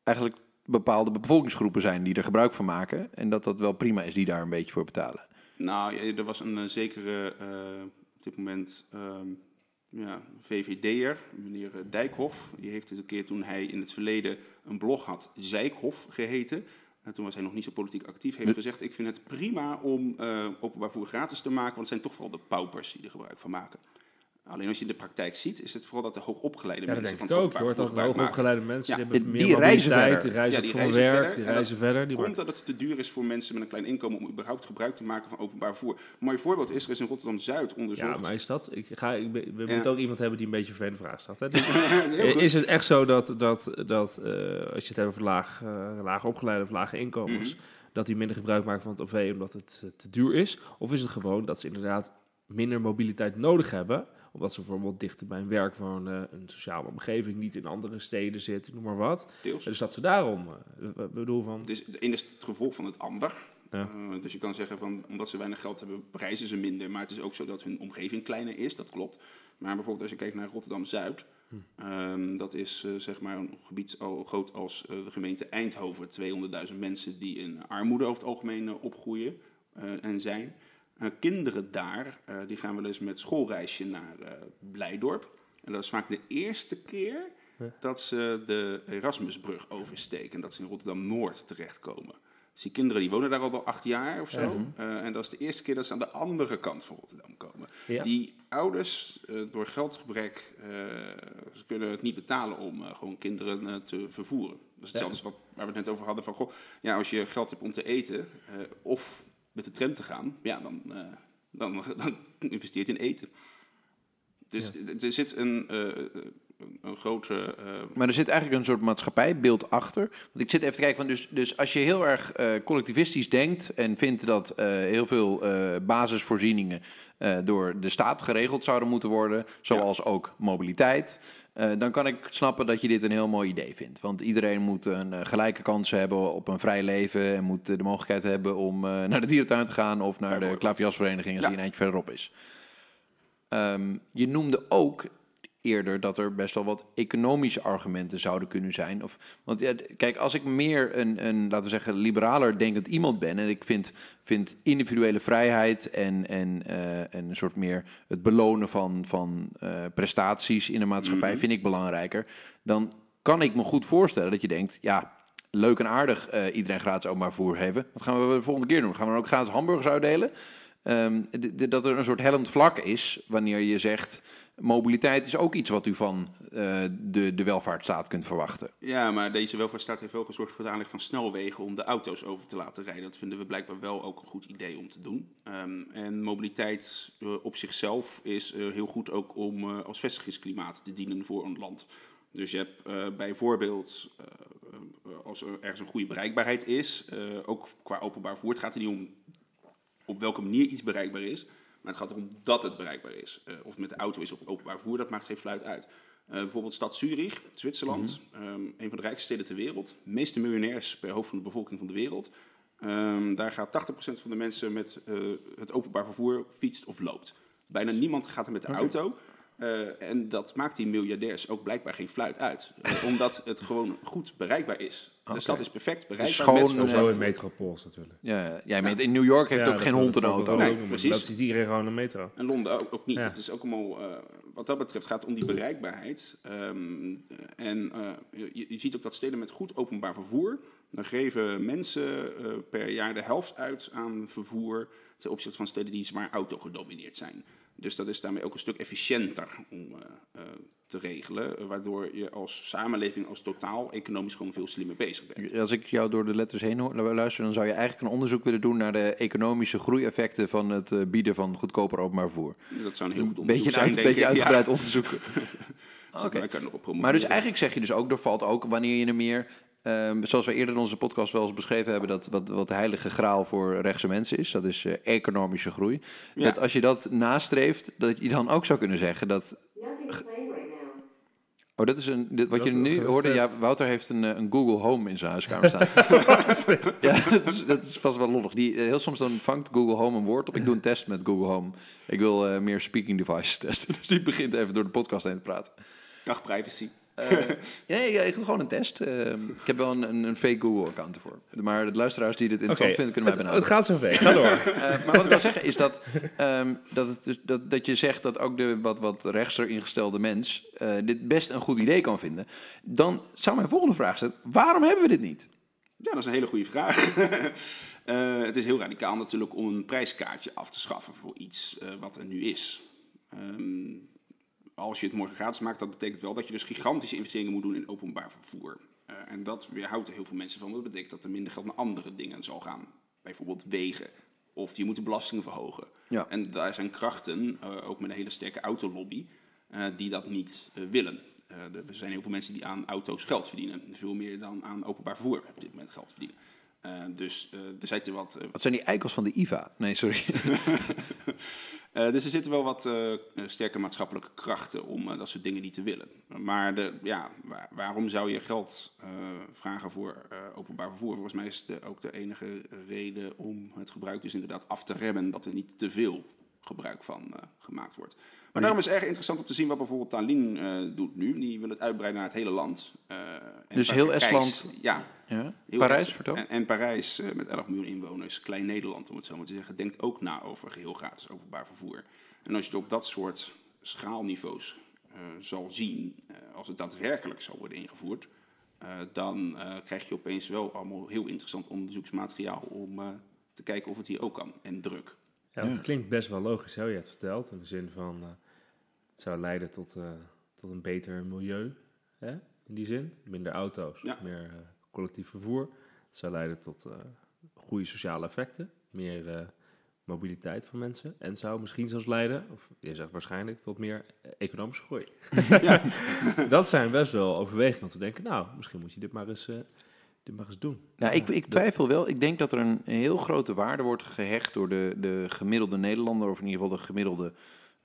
eigenlijk bepaalde bevolkingsgroepen zijn die er gebruik van maken... en dat dat wel prima is die daar een beetje voor betalen? Nou, ja, er was een eh, zekere, eh, op dit moment, ehm ja, VVD'er, meneer Dijkhoff. Die heeft het een keer toen hij in het verleden een blog had, Zijkhoff geheten. En toen was hij nog niet zo politiek actief. Heeft gezegd, ik vind het prima om eh, openbaar vervoer gratis te maken, want het zijn toch vooral de paupers die er gebruik van maken. Alleen als je in de praktijk ziet, is het vooral dat de hoogopgeleide Ja, dat mensen ik het ook. Je hoort dat hoogopgeleide mensen, Ja, die hebben die meer reizen mobiliteit, verder. die reizen Ja, die voor reizen werk, verder. die En reizen verder. Die Komt dat het te duur is voor mensen met een klein inkomen om überhaupt gebruik te maken van openbaar vervoer. Een mooi voorbeeld is, er is in Rotterdam-Zuid onderzocht. Ja, maar is dat? Ik ga, ik, we Ja. moeten ook iemand hebben die een beetje een vraag stelt. <laughs> Hè? Dus, Dat is het echt zo dat, dat, dat eh, als je het hebt over laag, laag opgeleide of lage inkomens, Mhm. dat die minder gebruik maken van het OV omdat het eh, te duur is? Of is het gewoon dat ze inderdaad minder mobiliteit nodig hebben, omdat ze bijvoorbeeld dichter bij een werk wonen, een sociale omgeving, niet in andere steden zitten, noem maar wat. Deels. Dus dat ze daarom, ik bedoel van... Dus het ene is het gevolg van het ander. Ja. Eh, dus je kan zeggen van omdat ze weinig geld hebben, reizen ze minder. Maar het is ook zo dat hun omgeving kleiner is, dat klopt. Maar bijvoorbeeld als je kijkt naar Rotterdam-Zuid. Hm. ehm, dat is eh, zeg maar een gebied al groot als de gemeente Eindhoven. 200.000 mensen die in armoede over het algemeen opgroeien en zijn. Kinderen daar, eh, die gaan wel eens met schoolreisje naar eh, Blijdorp. En dat is vaak de eerste keer dat ze de Erasmusbrug oversteken. En dat ze in Rotterdam-Noord terechtkomen. Dus die kinderen die wonen daar al wel acht jaar of zo. Ja. Eh, en dat is de eerste keer dat ze aan de andere kant van Rotterdam komen. Ja. Die ouders, door geldgebrek, ze kunnen het niet betalen om gewoon kinderen te vervoeren. Dat is hetzelfde wat, waar we het net over hadden van, goh, ja, als je geld hebt om te eten of met de tram te gaan, ja, dan, eh, dan, <laughs> dan investeert je in eten. Dus er- er zit een, eh, een, een grote... eh, Maar er zit eigenlijk een soort maatschappijbeeld achter. Want ik zit even te kijken van, dus, dus als je heel erg eh, collectivistisch denkt en vindt dat eh, heel veel eh, basisvoorzieningen eh, door de staat geregeld zouden moeten worden, zoals ook mobiliteit, eh, dan kan ik snappen dat je dit een heel mooi idee vindt. Want iedereen moet een eh, gelijke kans hebben op een vrij leven en moet eh, de mogelijkheid hebben om <laughs> naar de dierentuin te gaan of naar de klaverjasvereniging als Ja. die een eindje verderop is. Ehm, je noemde ook eerder dat er best wel wat economische argumenten zouden kunnen zijn. Of, want ja, kijk, als ik meer een, een, laten we zeggen, liberaler denkend iemand ben... en ik vind, vind individuele vrijheid en, en, eh, en een soort meer het belonen van, van eh, prestaties in de maatschappij... Mhm. vind ik belangrijker, dan kan ik me goed voorstellen dat je denkt... ja, leuk en aardig eh, iedereen gratis openbaar vervoer hebben. Wat gaan we de volgende keer doen? Gaan we dan ook gratis hamburgers uitdelen? Ehm, dat er een soort hellend vlak is wanneer je zegt mobiliteit is ook iets wat u van eh, de, de welvaartsstaat kunt verwachten. Ja, maar deze welvaartsstaat heeft wel gezorgd voor de aanleg van snelwegen om de auto's over te laten rijden. Dat vinden we blijkbaar wel ook een goed idee om te doen. Ehm, en mobiliteit eh, op zichzelf is eh, heel goed ook om als vestigingsklimaat te dienen voor een land. Dus je hebt bijvoorbeeld, als er ergens een goede bereikbaarheid is, ook qua openbaar vervoer, het gaat er niet om op welke manier iets bereikbaar is, maar het gaat erom dat het bereikbaar is. Eh, of het met de auto is of openbaar vervoer, dat maakt geen fluit uit. Eh, bijvoorbeeld stad Zurich, Zwitserland, ehm, een van de rijkste steden ter wereld. De meeste miljonairs per hoofd van de bevolking van de wereld. Ehm, daar gaat 80% van de mensen met eh, het openbaar vervoer fietst of loopt. Bijna niemand gaat er met de auto. Eh, en dat maakt die miljardairs ook blijkbaar geen fluit uit. Eh, omdat het gewoon goed bereikbaar is. Oké. De stad is perfect bereikbaar. schoon, met eh, openbaar Zo in natuurlijk. Ja, jij meent in New York heeft Ja, ook geen hond een auto. Nee, precies. Dat ziet iedereen gewoon een metro. En Londen ook, ook niet. Ja. Het is ook allemaal, eh, wat dat betreft gaat het om die bereikbaarheid. Ehm, en eh, je, je ziet ook dat steden met goed openbaar vervoer, dan geven mensen eh, per jaar de helft uit aan vervoer ten opzichte van steden die zwaar auto gedomineerd zijn. Dus dat is daarmee ook een stuk efficiënter om eh, eh, te regelen, eh, waardoor je als samenleving, als totaal, economisch gewoon veel slimmer bezig bent. Als ik jou door de letters heen luister, dan zou je eigenlijk een onderzoek willen doen naar de economische groeieffecten van het bieden van goedkoper openbaar vervoer. Dat zou een heel goed Een onderzoek beetje, een zijn, denk beetje uitgebreid onderzoek. <laughs> Oké. Maar dus eigenlijk zeg je dus ook, er valt ook wanneer je er meer, ehm, zoals we eerder in onze podcast wel eens beschreven hebben, dat wat, wat de heilige graal voor rechtse mensen is, dat is eh, economische groei. Ja. Dat als je dat nastreeft, dat je dan ook zou kunnen zeggen dat. Oh, dat is een. Dit, wat je nu hoorde, ja, Wouter heeft een, eh, een Google Home in zijn huiskamer staan. <laughs> <laughs> Ja, dat is, dat is vast wel lollig. Die, eh, heel soms dan vangt Google Home een woord op. Ik doe een test met Google Home. Ik wil eh, meer speaking devices <laughs> testen. Dus die begint even door de podcast heen te praten. Dag privacy. Eh, <laughs> nee, ik doe gewoon een test. Eh, ik heb wel een, een, een fake Google-account ervoor. Maar de luisteraars die dit interessant vinden, kunnen mij het, het benaderen. gaat zo ver. Ga door. <laughs> Eh, maar wat ik wil zeggen is dat, ehm, dat, het dus, dat, dat je zegt dat ook de wat, wat rechtser ingestelde mens eh, dit best een goed idee kan vinden. Dan zou mijn volgende vraag zijn, waarom hebben we dit niet? Ja, dat is een hele goede vraag. <laughs> Eh, het is heel radicaal natuurlijk om een prijskaartje af te schaffen voor iets wat er nu is. Ehm, als je het morgen gratis maakt, dat betekent wel dat je dus gigantische investeringen moet doen in openbaar vervoer. Eh, en dat weerhoudt er heel veel mensen van. Dat betekent dat er minder geld naar andere dingen zal gaan. Bijvoorbeeld wegen. Of je moet de belastingen verhogen. Ja. En daar zijn krachten, eh, ook met een hele sterke autolobby, eh, die dat niet willen. Er zijn heel veel mensen die aan auto's geld verdienen. Veel meer dan aan openbaar vervoer op dit moment geld verdienen. Dus er zitten wat, eh, Wat zijn die eikels van de IVA? Nee, sorry. <laughs> eh, dus er zitten wel wat eh, eh, sterke maatschappelijke krachten om dat soort dingen niet te willen. Maar de, ja, waar- waarom zou je geld vragen voor openbaar vervoer? Volgens mij is de, ook de enige reden om het gebruik dus inderdaad af te remmen dat er niet te veel gebruik van gemaakt wordt. Maar daarom is het erg interessant om te zien wat bijvoorbeeld Tallinn eh, doet nu. Die wil het uitbreiden naar het hele land. Eh, en Dus heel Parijs- Estland- Ja, Ja? Heel Parijs, vertel. En, en Parijs, eh, met 11 miljoen inwoners, klein Nederland om het zo maar te zeggen, denkt ook na over geheel gratis openbaar vervoer. En als je het op dat soort schaalniveaus zal zien, als het daadwerkelijk zal worden ingevoerd, dan krijg je opeens wel allemaal heel interessant onderzoeksmateriaal om te kijken of het hier ook kan. En druk. Ja, want Ja. het klinkt best wel logisch, hoe je het vertelt. In de zin van, eh, het zou leiden tot, eh, tot een beter milieu, hè? in die zin. Minder auto's, Ja. meer eh, collectief vervoer. Het zou leiden tot goede sociale effecten, meer mobiliteit van mensen. En zou misschien zelfs leiden, of je zegt waarschijnlijk, tot meer economische groei. <laughs> Ja. <laughs> Dat zijn best wel overwegingen om te denken, nou, misschien moet je dit maar eens, dit maar eens doen. Nou, ik, ik twijfel wel. Ik denk dat er een heel grote waarde wordt gehecht door de, de gemiddelde Nederlander, of in ieder geval de gemiddelde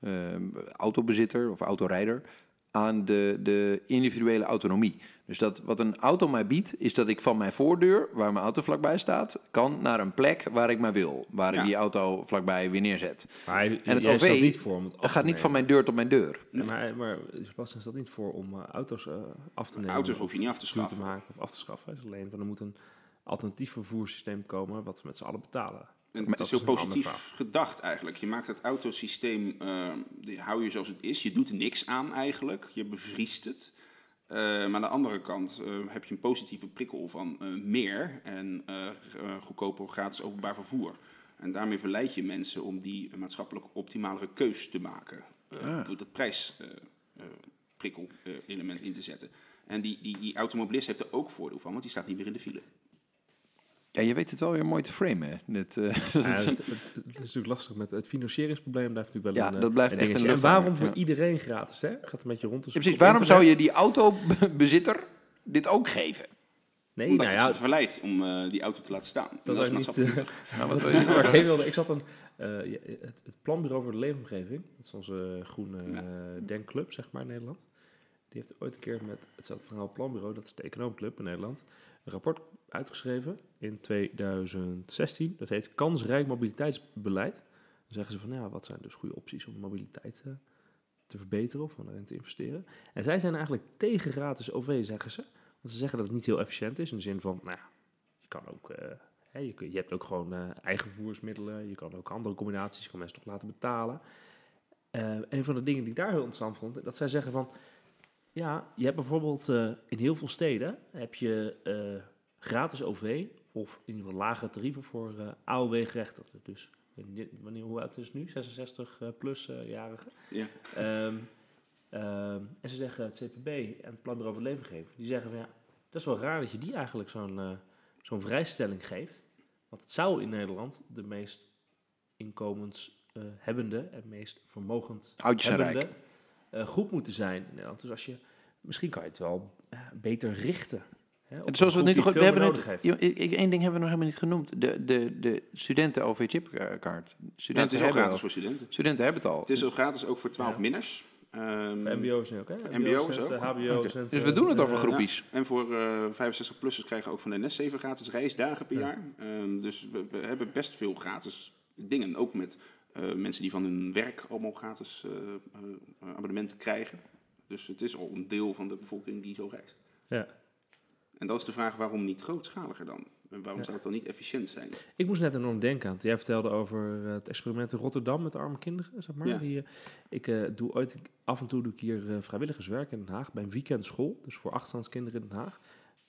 ehm, autobezitter of autorijder, aan de, de individuele autonomie. Dus dat wat een auto mij biedt, is dat ik van mijn voordeur, waar mijn auto vlakbij staat, kan naar een plek waar ik maar wil. Waar ik die auto vlakbij weer neerzet. Maar hij, En het OV stelt niet voor om het af Dat te gaat niet van mijn deur tot mijn deur. Ja, maar, maar Sebastian stelt niet voor om eh, auto's eh, af te nemen. Auto's hoef je niet af te duur te schaffen. maken of af te schaffen. Is alleen van er moet een alternatief vervoerssysteem komen wat we met z'n allen betalen. En dat is heel is positief gedacht eigenlijk. Je maakt het autosysteem, eh, die hou je zoals het is. Je doet er niks aan eigenlijk. Je bevriest het. Eh, maar aan de andere kant eh, heb je een positieve prikkel van eh, meer en goedkoper gratis openbaar vervoer. En daarmee verleid je mensen om die maatschappelijk optimalere keus te maken. eh, Ah. Door dat prijsprikkel-element in te zetten. En die, die, die automobilist heeft er ook voordeel van, want die staat niet meer in de file. Ja, je weet het wel weer mooi te framen. hè. Dit, eh, <laughs> dat Ja, is het, het- het is natuurlijk lastig met het financieringsprobleem. Blijft natuurlijk wel Ja, een, eh, dat blijft een echt een. En waarom voor ja. iedereen gratis? Hè? Ik ga het een beetje rond Ja, zoeken precies. Waarom zou je die autobezitter dit ook geven? Nee, Omdat nou je ja, ze verleidt om eh, die auto te laten staan. Dat is niet... eh. Nou, <laughs> dat wat is waar ik wilde. Ik zat een, eh, het, het planbureau voor de leefomgeving, dat is onze groene Ja. eh, denkclub, zeg maar, in Nederland. Die heeft ooit een keer met het Centraal Planbureau, dat is de econoomclub in Nederland, rapport uitgeschreven in 2016. Dat heet Kansrijk Mobiliteitsbeleid. Dan zeggen ze van, ja, wat zijn dus goede opties om mobiliteit eh, te verbeteren of om erin te investeren. En zij zijn eigenlijk tegen gratis OV, zeggen ze. Want ze zeggen dat het niet heel efficiënt is, in de zin van, nou ja, je kan ook... eh, je, hebt ook gewoon eh, eigen vervoersmiddelen. Je kan ook andere combinaties. Je kan mensen toch laten betalen. Een van de dingen die ik daar heel interessant vond, dat zij zeggen van, ja, je hebt bijvoorbeeld eh, in heel veel steden heb je eh, gratis OV of in ieder geval lagere tarieven voor eh AOW-gerechtigden. Dus wanneer, hoe oud is het nu? 66 eh, plus eh, jarigen. Ja. Ehm, ehm, en ze zeggen het CPB en het Planbureau voor Leefomgeving, die zeggen van ja, dat is wel raar dat je die eigenlijk zo'n zo'n vrijstelling geeft. Want het zou in Nederland de meest inkomenshebbende en meest vermogend zijn hebbende eh, groep moeten zijn in Nederland. Dus als je, misschien kan je het wel eh, beter richten. Hè, op zoals we het nu toch... We hebben het, nodig heeft. Één ding hebben we nog helemaal niet genoemd. De, de, de studenten-OV-chipkaart. Ja, het Studenten, is ook hebben gratis al. voor studenten. studenten hebben het al. Het is ook gratis ook voor 12 Ja. minners. Ehm, Voor MBO's nu ook, hè? MBO's ook. eh, HBO Oké. cent, Dus we eh, doen het eh, over groepjes. En voor eh 65-plussers krijgen ook van de NS 7 gratis reisdagen per Ja. jaar. Ehm, dus we, we hebben best veel gratis dingen. Ook met eh, mensen die van hun werk allemaal gratis eh, eh, abonnementen krijgen. Dus het is al een deel van de bevolking die zo reist. Ja. En dat is de vraag waarom niet grootschaliger dan? En waarom Ja. zou het dan niet efficiënt zijn? Ik moest net enorm denken aan. Jij vertelde over eh, het experiment in Rotterdam met arme kinderen, zeg maar. Ja. Die, eh, ik eh, doe ooit, af en toe doe ik hier eh, vrijwilligerswerk in Den Haag bij een weekendschool. Dus voor achtstandskinderen in Den Haag.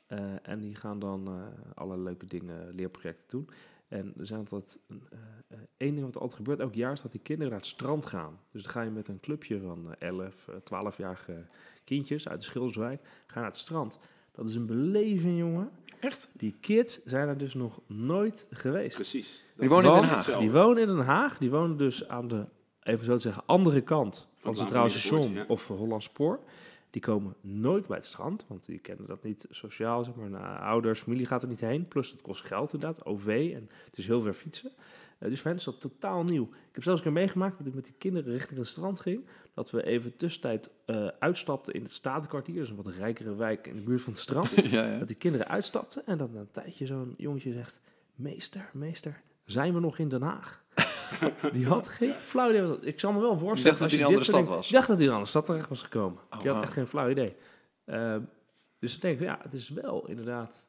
Eh, en die gaan dan eh allerlei leuke dingen, leerprojecten doen. En er zijn altijd een, eh, eh, één ding wat altijd gebeurt elk jaar is dat die kinderen naar het strand gaan. Dus dan ga je met een clubje van eh, 11, eh, 12-jarige kindjes uit de Schilderswijk gaan naar het strand. Dat is een beleving, jongen. Echt? Die kids zijn er dus nog nooit geweest. Precies. Die wonen in Den Haag. Die wonen in Den Haag. Die wonen dus aan de, even zo te zeggen, andere kant van het het Centraal Station ja. of Holland Spoor. Die komen nooit bij het strand, want die kennen dat niet sociaal. Zeg maar. Nou, ouders, familie gaat er niet heen. Plus het kost geld inderdaad, OV. En het is heel ver fietsen. Eh, dus voor hen is dat totaal nieuw. Ik heb zelfs een keer meegemaakt dat ik met die kinderen richting het strand ging. Dat we even tussentijd eh, uitstapten in het Statenkwartier. Is een wat rijkere wijk in de buurt van het strand. <laughs> Ja, ja. Dat die kinderen uitstapten en dat na een tijdje zo'n jongetje zegt... Meester, meester, zijn we nog in Den Haag? <laughs> Die had geen flauw idee. Ik zal me wel voorstellen... dat hij in een dit andere stad was. Ik dacht dat hij in een andere stad terecht was gekomen. Oh, die had echt geen flauw idee. Eh, dus ik denk, ja, het is wel inderdaad...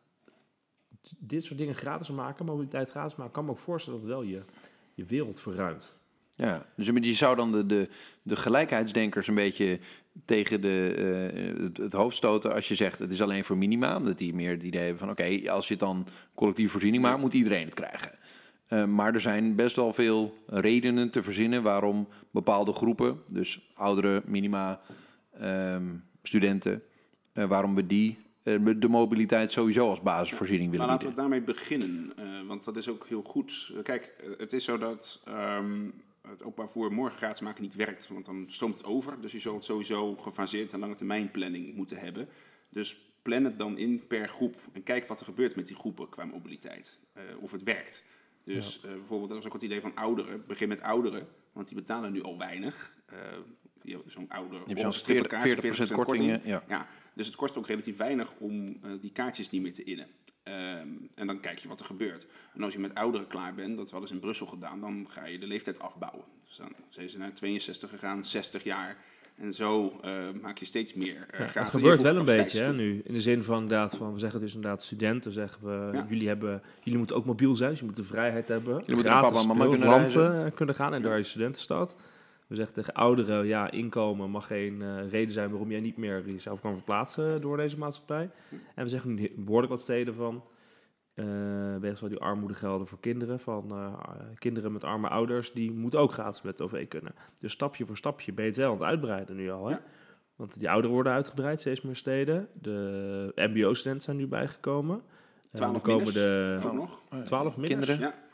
Dit soort dingen gratis maken, mobiliteit gratis maken... kan me ook voorstellen dat het wel je, je wereld verruimt. Ja, dus je zou dan de, de, de gelijkheidsdenkers een beetje tegen de, eh, het, het hoofd stoten als je zegt het is alleen voor minima. Dat die meer het idee hebben van oké, als je het dan collectieve voorziening maakt, moet iedereen het krijgen. Eh, maar er zijn best wel veel redenen te verzinnen waarom bepaalde groepen, dus ouderen, minima, ehm, studenten, eh, waarom we die eh, de mobiliteit sowieso als basisvoorziening willen Maar laten we bieden. daarmee beginnen, want dat is ook heel goed. Kijk, het is zo dat ehm, het openbaar vervoer morgen gratis maken niet werkt, want dan stroomt het over. Dus je zult sowieso gefaseerd en lange termijn planning moeten hebben. Dus plan het dan in per groep en kijk wat er gebeurt met die groepen qua mobiliteit. of het werkt. Dus eh, bijvoorbeeld, dat is ook het idee van ouderen. Begin met ouderen, want die betalen nu al weinig. Je hebt zo'n ouder. Je hebt zo'n 40%, 40 kortingen. Ja. Ja, dus het kost ook relatief weinig om eh, die kaartjes niet meer te innen. Ehm, en dan kijk je wat er gebeurt. En als je met ouderen klaar bent, dat is wel eens in Brussel gedaan, dan ga je de leeftijd afbouwen. Dus dan zijn ze naar 62 gegaan, 60 jaar. En zo eh, maak je steeds meer uh, Ja, het gebeurt wel een beetje hè, nu. In de zin van inderdaad, van, we zeggen het is inderdaad studenten, zeggen we, Ja. jullie, hebben, jullie moeten ook mobiel zijn, dus je moet de vrijheid hebben. Jullie moeten papa en mama heel kunnen reizen. eh, kunnen gaan en daar is studentenstad. We zeggen tegen ouderen, ja, inkomen mag geen eh, reden zijn waarom jij niet meer jezelf kan verplaatsen door deze maatschappij. En we zeggen nu behoorlijk wat steden van, eh, weet vanwege zo die armoedegelden voor kinderen van eh, kinderen met arme ouders, die moeten ook gratis met OV kunnen. Dus stapje voor stapje ben je het wel aan het uitbreiden nu al. Hè? Ja. Want die ouderen worden uitgebreid, steeds meer steden. De MBO-studenten zijn nu bijgekomen. En Twaalf nog? 12 minners. Kinderen. Ja.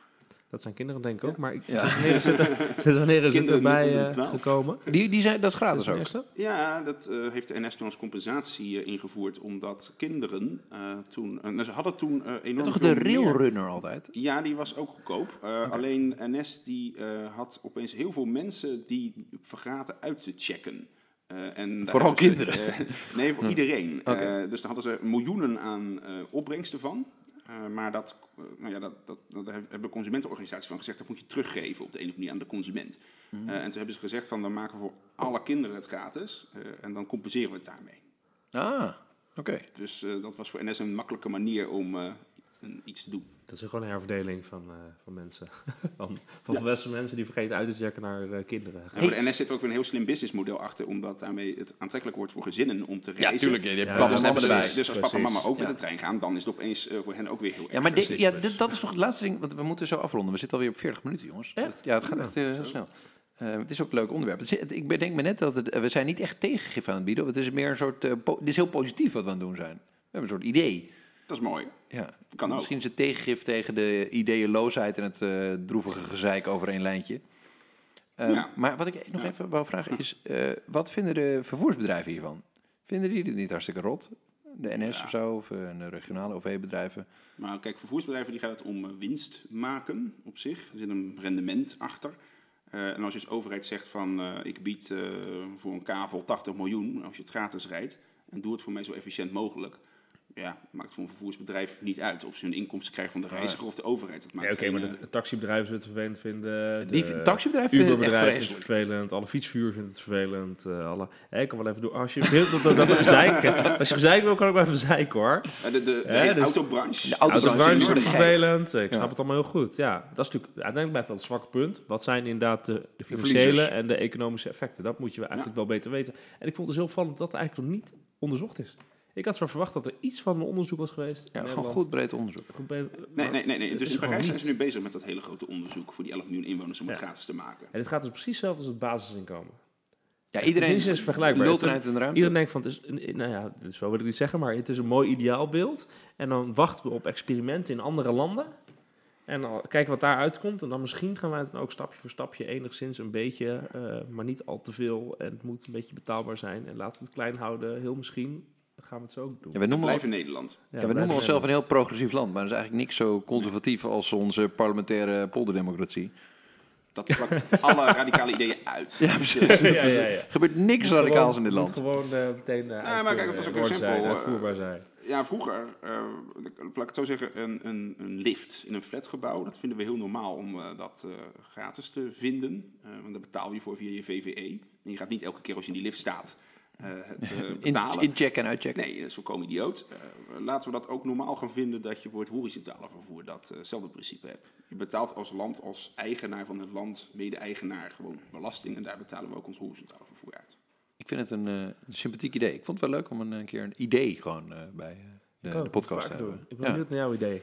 Dat zijn kinderen denk ik Ja. ook. Maar ik, Ja. wanneer is het, er- <laughs> sinds wanneer is het Kinderen erbij eh, 12. gekomen? Die, die zijn, dat is gratis ook. is dat? Ja, dat eh, heeft de NS toen als compensatie eh, ingevoerd, omdat kinderen eh, toen... nou, ze hadden toen enorm Toch de meer- railrunner altijd? Ja, die was ook goedkoop. Eh, Alleen NS die, eh, had opeens heel veel mensen die vergaten uit te checken. Eh, en Vooral ze, kinderen? nee, voor iedereen. Oké. Eh, dus daar hadden ze miljoenen aan eh, opbrengsten van. Eh, maar dat, eh, nou ja, dat, dat, dat hebben consumentenorganisaties van gezegd, dat moet je teruggeven op de een of andere manier aan de consument. Mhm. Eh, en toen hebben ze gezegd van, dan maken we voor alle kinderen het gratis. en dan compenseren we het daarmee. Ah, oké. Dus dat was voor NS een makkelijke manier om een, iets te doen. Dat is gewoon een herverdeling van, eh, van mensen. <laughs> van van volwassen mensen die vergeten uit te checken naar eh, kinderen. En voor de NS zit er ook weer een heel slim businessmodel achter, omdat daarmee het aantrekkelijk wordt voor gezinnen om te Ja, reizen. tuurlijk. Je hebt Ja, papa Dus, en mama erbij. dus als papa en mama ook met Ja. de trein gaan, dan is het opeens eh, voor hen ook weer heel erg. Ja, maar ja, dit, dat is nog het laatste ding, want we moeten zo afronden. We zitten alweer op 40 minuten, jongens. Echt? Ja, het gaat echt heel snel. Eh, het is ook een leuk onderwerp. Het is- het- ik bedenk me net dat het, we zijn niet echt tegengif aan het bieden. Het is meer een soort, po- het is heel positief wat we aan het doen zijn. We hebben een soort idee. Dat is mooi. Ja. Kan ook. Misschien is het tegengif tegen de ideeënloosheid en het eh, droevige gezeik over één lijntje. Eh, Ja. Maar wat ik nog Ja. even wou vragen is, eh, wat vinden de vervoersbedrijven hiervan? Vinden die dit niet hartstikke rot? De NS Ja. of zo, of de regionale OV-bedrijven? Maar kijk, vervoersbedrijven die gaat het om winst maken op zich. Er zit een rendement achter. En als je als overheid zegt van ik bied voor een kavel 80 miljoen als je het gratis rijdt en doe het voor mij zo efficiënt mogelijk. Ja, maakt het voor een vervoersbedrijf niet uit of ze hun inkomsten krijgen van de reiziger of de overheid. Dat maakt Ja, Oké, maar eh, de, de taxibedrijven zullen het vervelend vinden. Die de taxibedrijven vinden het vervelend. Alle fietsvuur vindt het vervelend. eh, alle, ik kan wel even doen. Als je wilt dat, dat, dat gezeik, <laughs> als je gezeik wil, kan ik wel even zeiken hoor. eh, de, de, de hele dus- autobranche. De autobranche Autobranche is vervelend. Ik Ja. snap het allemaal heel goed. Ja, dat is natuurlijk uiteindelijk blijft dat een zwak punt. Wat zijn inderdaad de, de financiële en de economische effecten? Dat moet je eigenlijk wel beter weten. En ik vond het dus heel opvallend dat dat eigenlijk nog niet onderzocht is. Ik had zo verwacht dat er iets van een onderzoek was geweest. Ja, gewoon goed breed onderzoek. Goed Nee, nee, nee. nee. het Dus Parijs zijn ze nu bezig met dat hele grote onderzoek voor die 11 miljoen inwoners om het gratis te maken. En dit gaat dus precies hetzelfde als het basisinkomen. Ja, iedereen het is vergelijkbaar. lult Het- eruit in de ruimte. Iedereen denkt van, het is, een- nou ja, zo wil ik niet zeggen, maar het is een mooi ideaalbeeld. En dan wachten we op experimenten in andere landen. En dan kijken wat daar uitkomt. En dan misschien gaan wij het dan ook stapje voor stapje enigszins een beetje, eh, maar niet al te veel. En het moet een beetje betaalbaar zijn. En laten we het klein houden. Heel misschien gaan we het zo ook doen. Ja, we noemen, ons- in Nederland. Ja, ja, we blijven noemen onszelf een heel progressief land, maar dat is eigenlijk niks zo conservatief als onze parlementaire polderdemocratie. Dat plakt <laughs> alle radicale ideeën uit. Ja, precies. ja, ja, ja. <laughs> Er gebeurt niks Moet radicaals gewoon- in dit moet land. gewoon eh, meteen uh, Ja, maar kijk, dat was ook heel zijn, simpel, eh, uitvoerbaar zijn. Ja, vroeger, eh, laat ik het zo zeggen, een, een, een lift in een flatgebouw, dat vinden we heel normaal om eh, dat eh, gratis te vinden. Eh, want daar betaal je voor via je VVE. En je gaat niet elke keer als je in die lift staat eh, het eh, <laughs> In, betalen. inchecken en uitchecken. Nee, dat is volkomen idioot. Eh, laten we dat ook normaal gaan vinden dat je voor het horizontale vervoer datzelfde principe hebt. Je betaalt als land, als eigenaar van het land, mede-eigenaar, gewoon belasting. En daar betalen we ook ons horizontale vervoer uit. Ik vind het een, eh, een sympathiek idee. Ik vond het wel leuk om een, een keer een idee gewoon eh, bij de, podcast te hebben. Ik ben Ja. benieuwd naar jouw idee.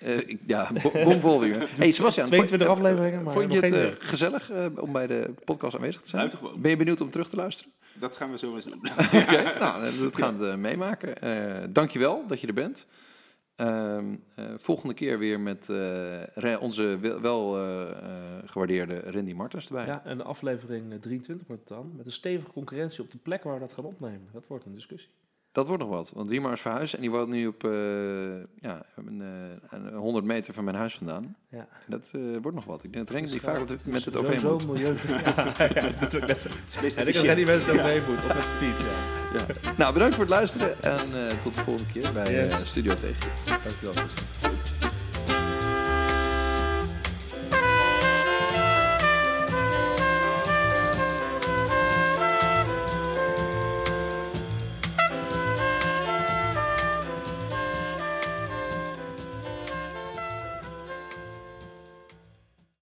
Eh, ik- ja, bomvol weer. <laughs> Hey Sebastian, 22 vond- afleveringen, maar vond je het gezellig om bij de podcast aanwezig te zijn? Ben je benieuwd om terug te luisteren? Dat gaan we zo eens doen. <laughs> Oké, nou, dat gaan we eh, meemaken. Eh dankjewel dat je er bent. Ehm, eh, volgende keer weer met eh, onze wel, wel gewaardeerde Randy Martens erbij. Ja, en de aflevering eh, 23 wordt het dan. Met een stevige concurrentie op de plek waar we dat gaan opnemen. Dat wordt een discussie. Dat wordt nog wat, want Wiemar is verhuisd en die woont nu op eh, ja, een, eh, een 100 meter van mijn huis vandaan. Ja. Dat eh, wordt nog wat. Ik denk dat Randy Dus vaak met het is OV sowieso moet. milieu. <laughs> ja, ja, dat wil ik net zeggen. Het is ik efficiënt. heb die mensen ook mee moet. Of met de fiets, ja. Nou, bedankt voor het luisteren en eh, tot de volgende keer bij eh, Yes. Studio Tegen. Dankjewel.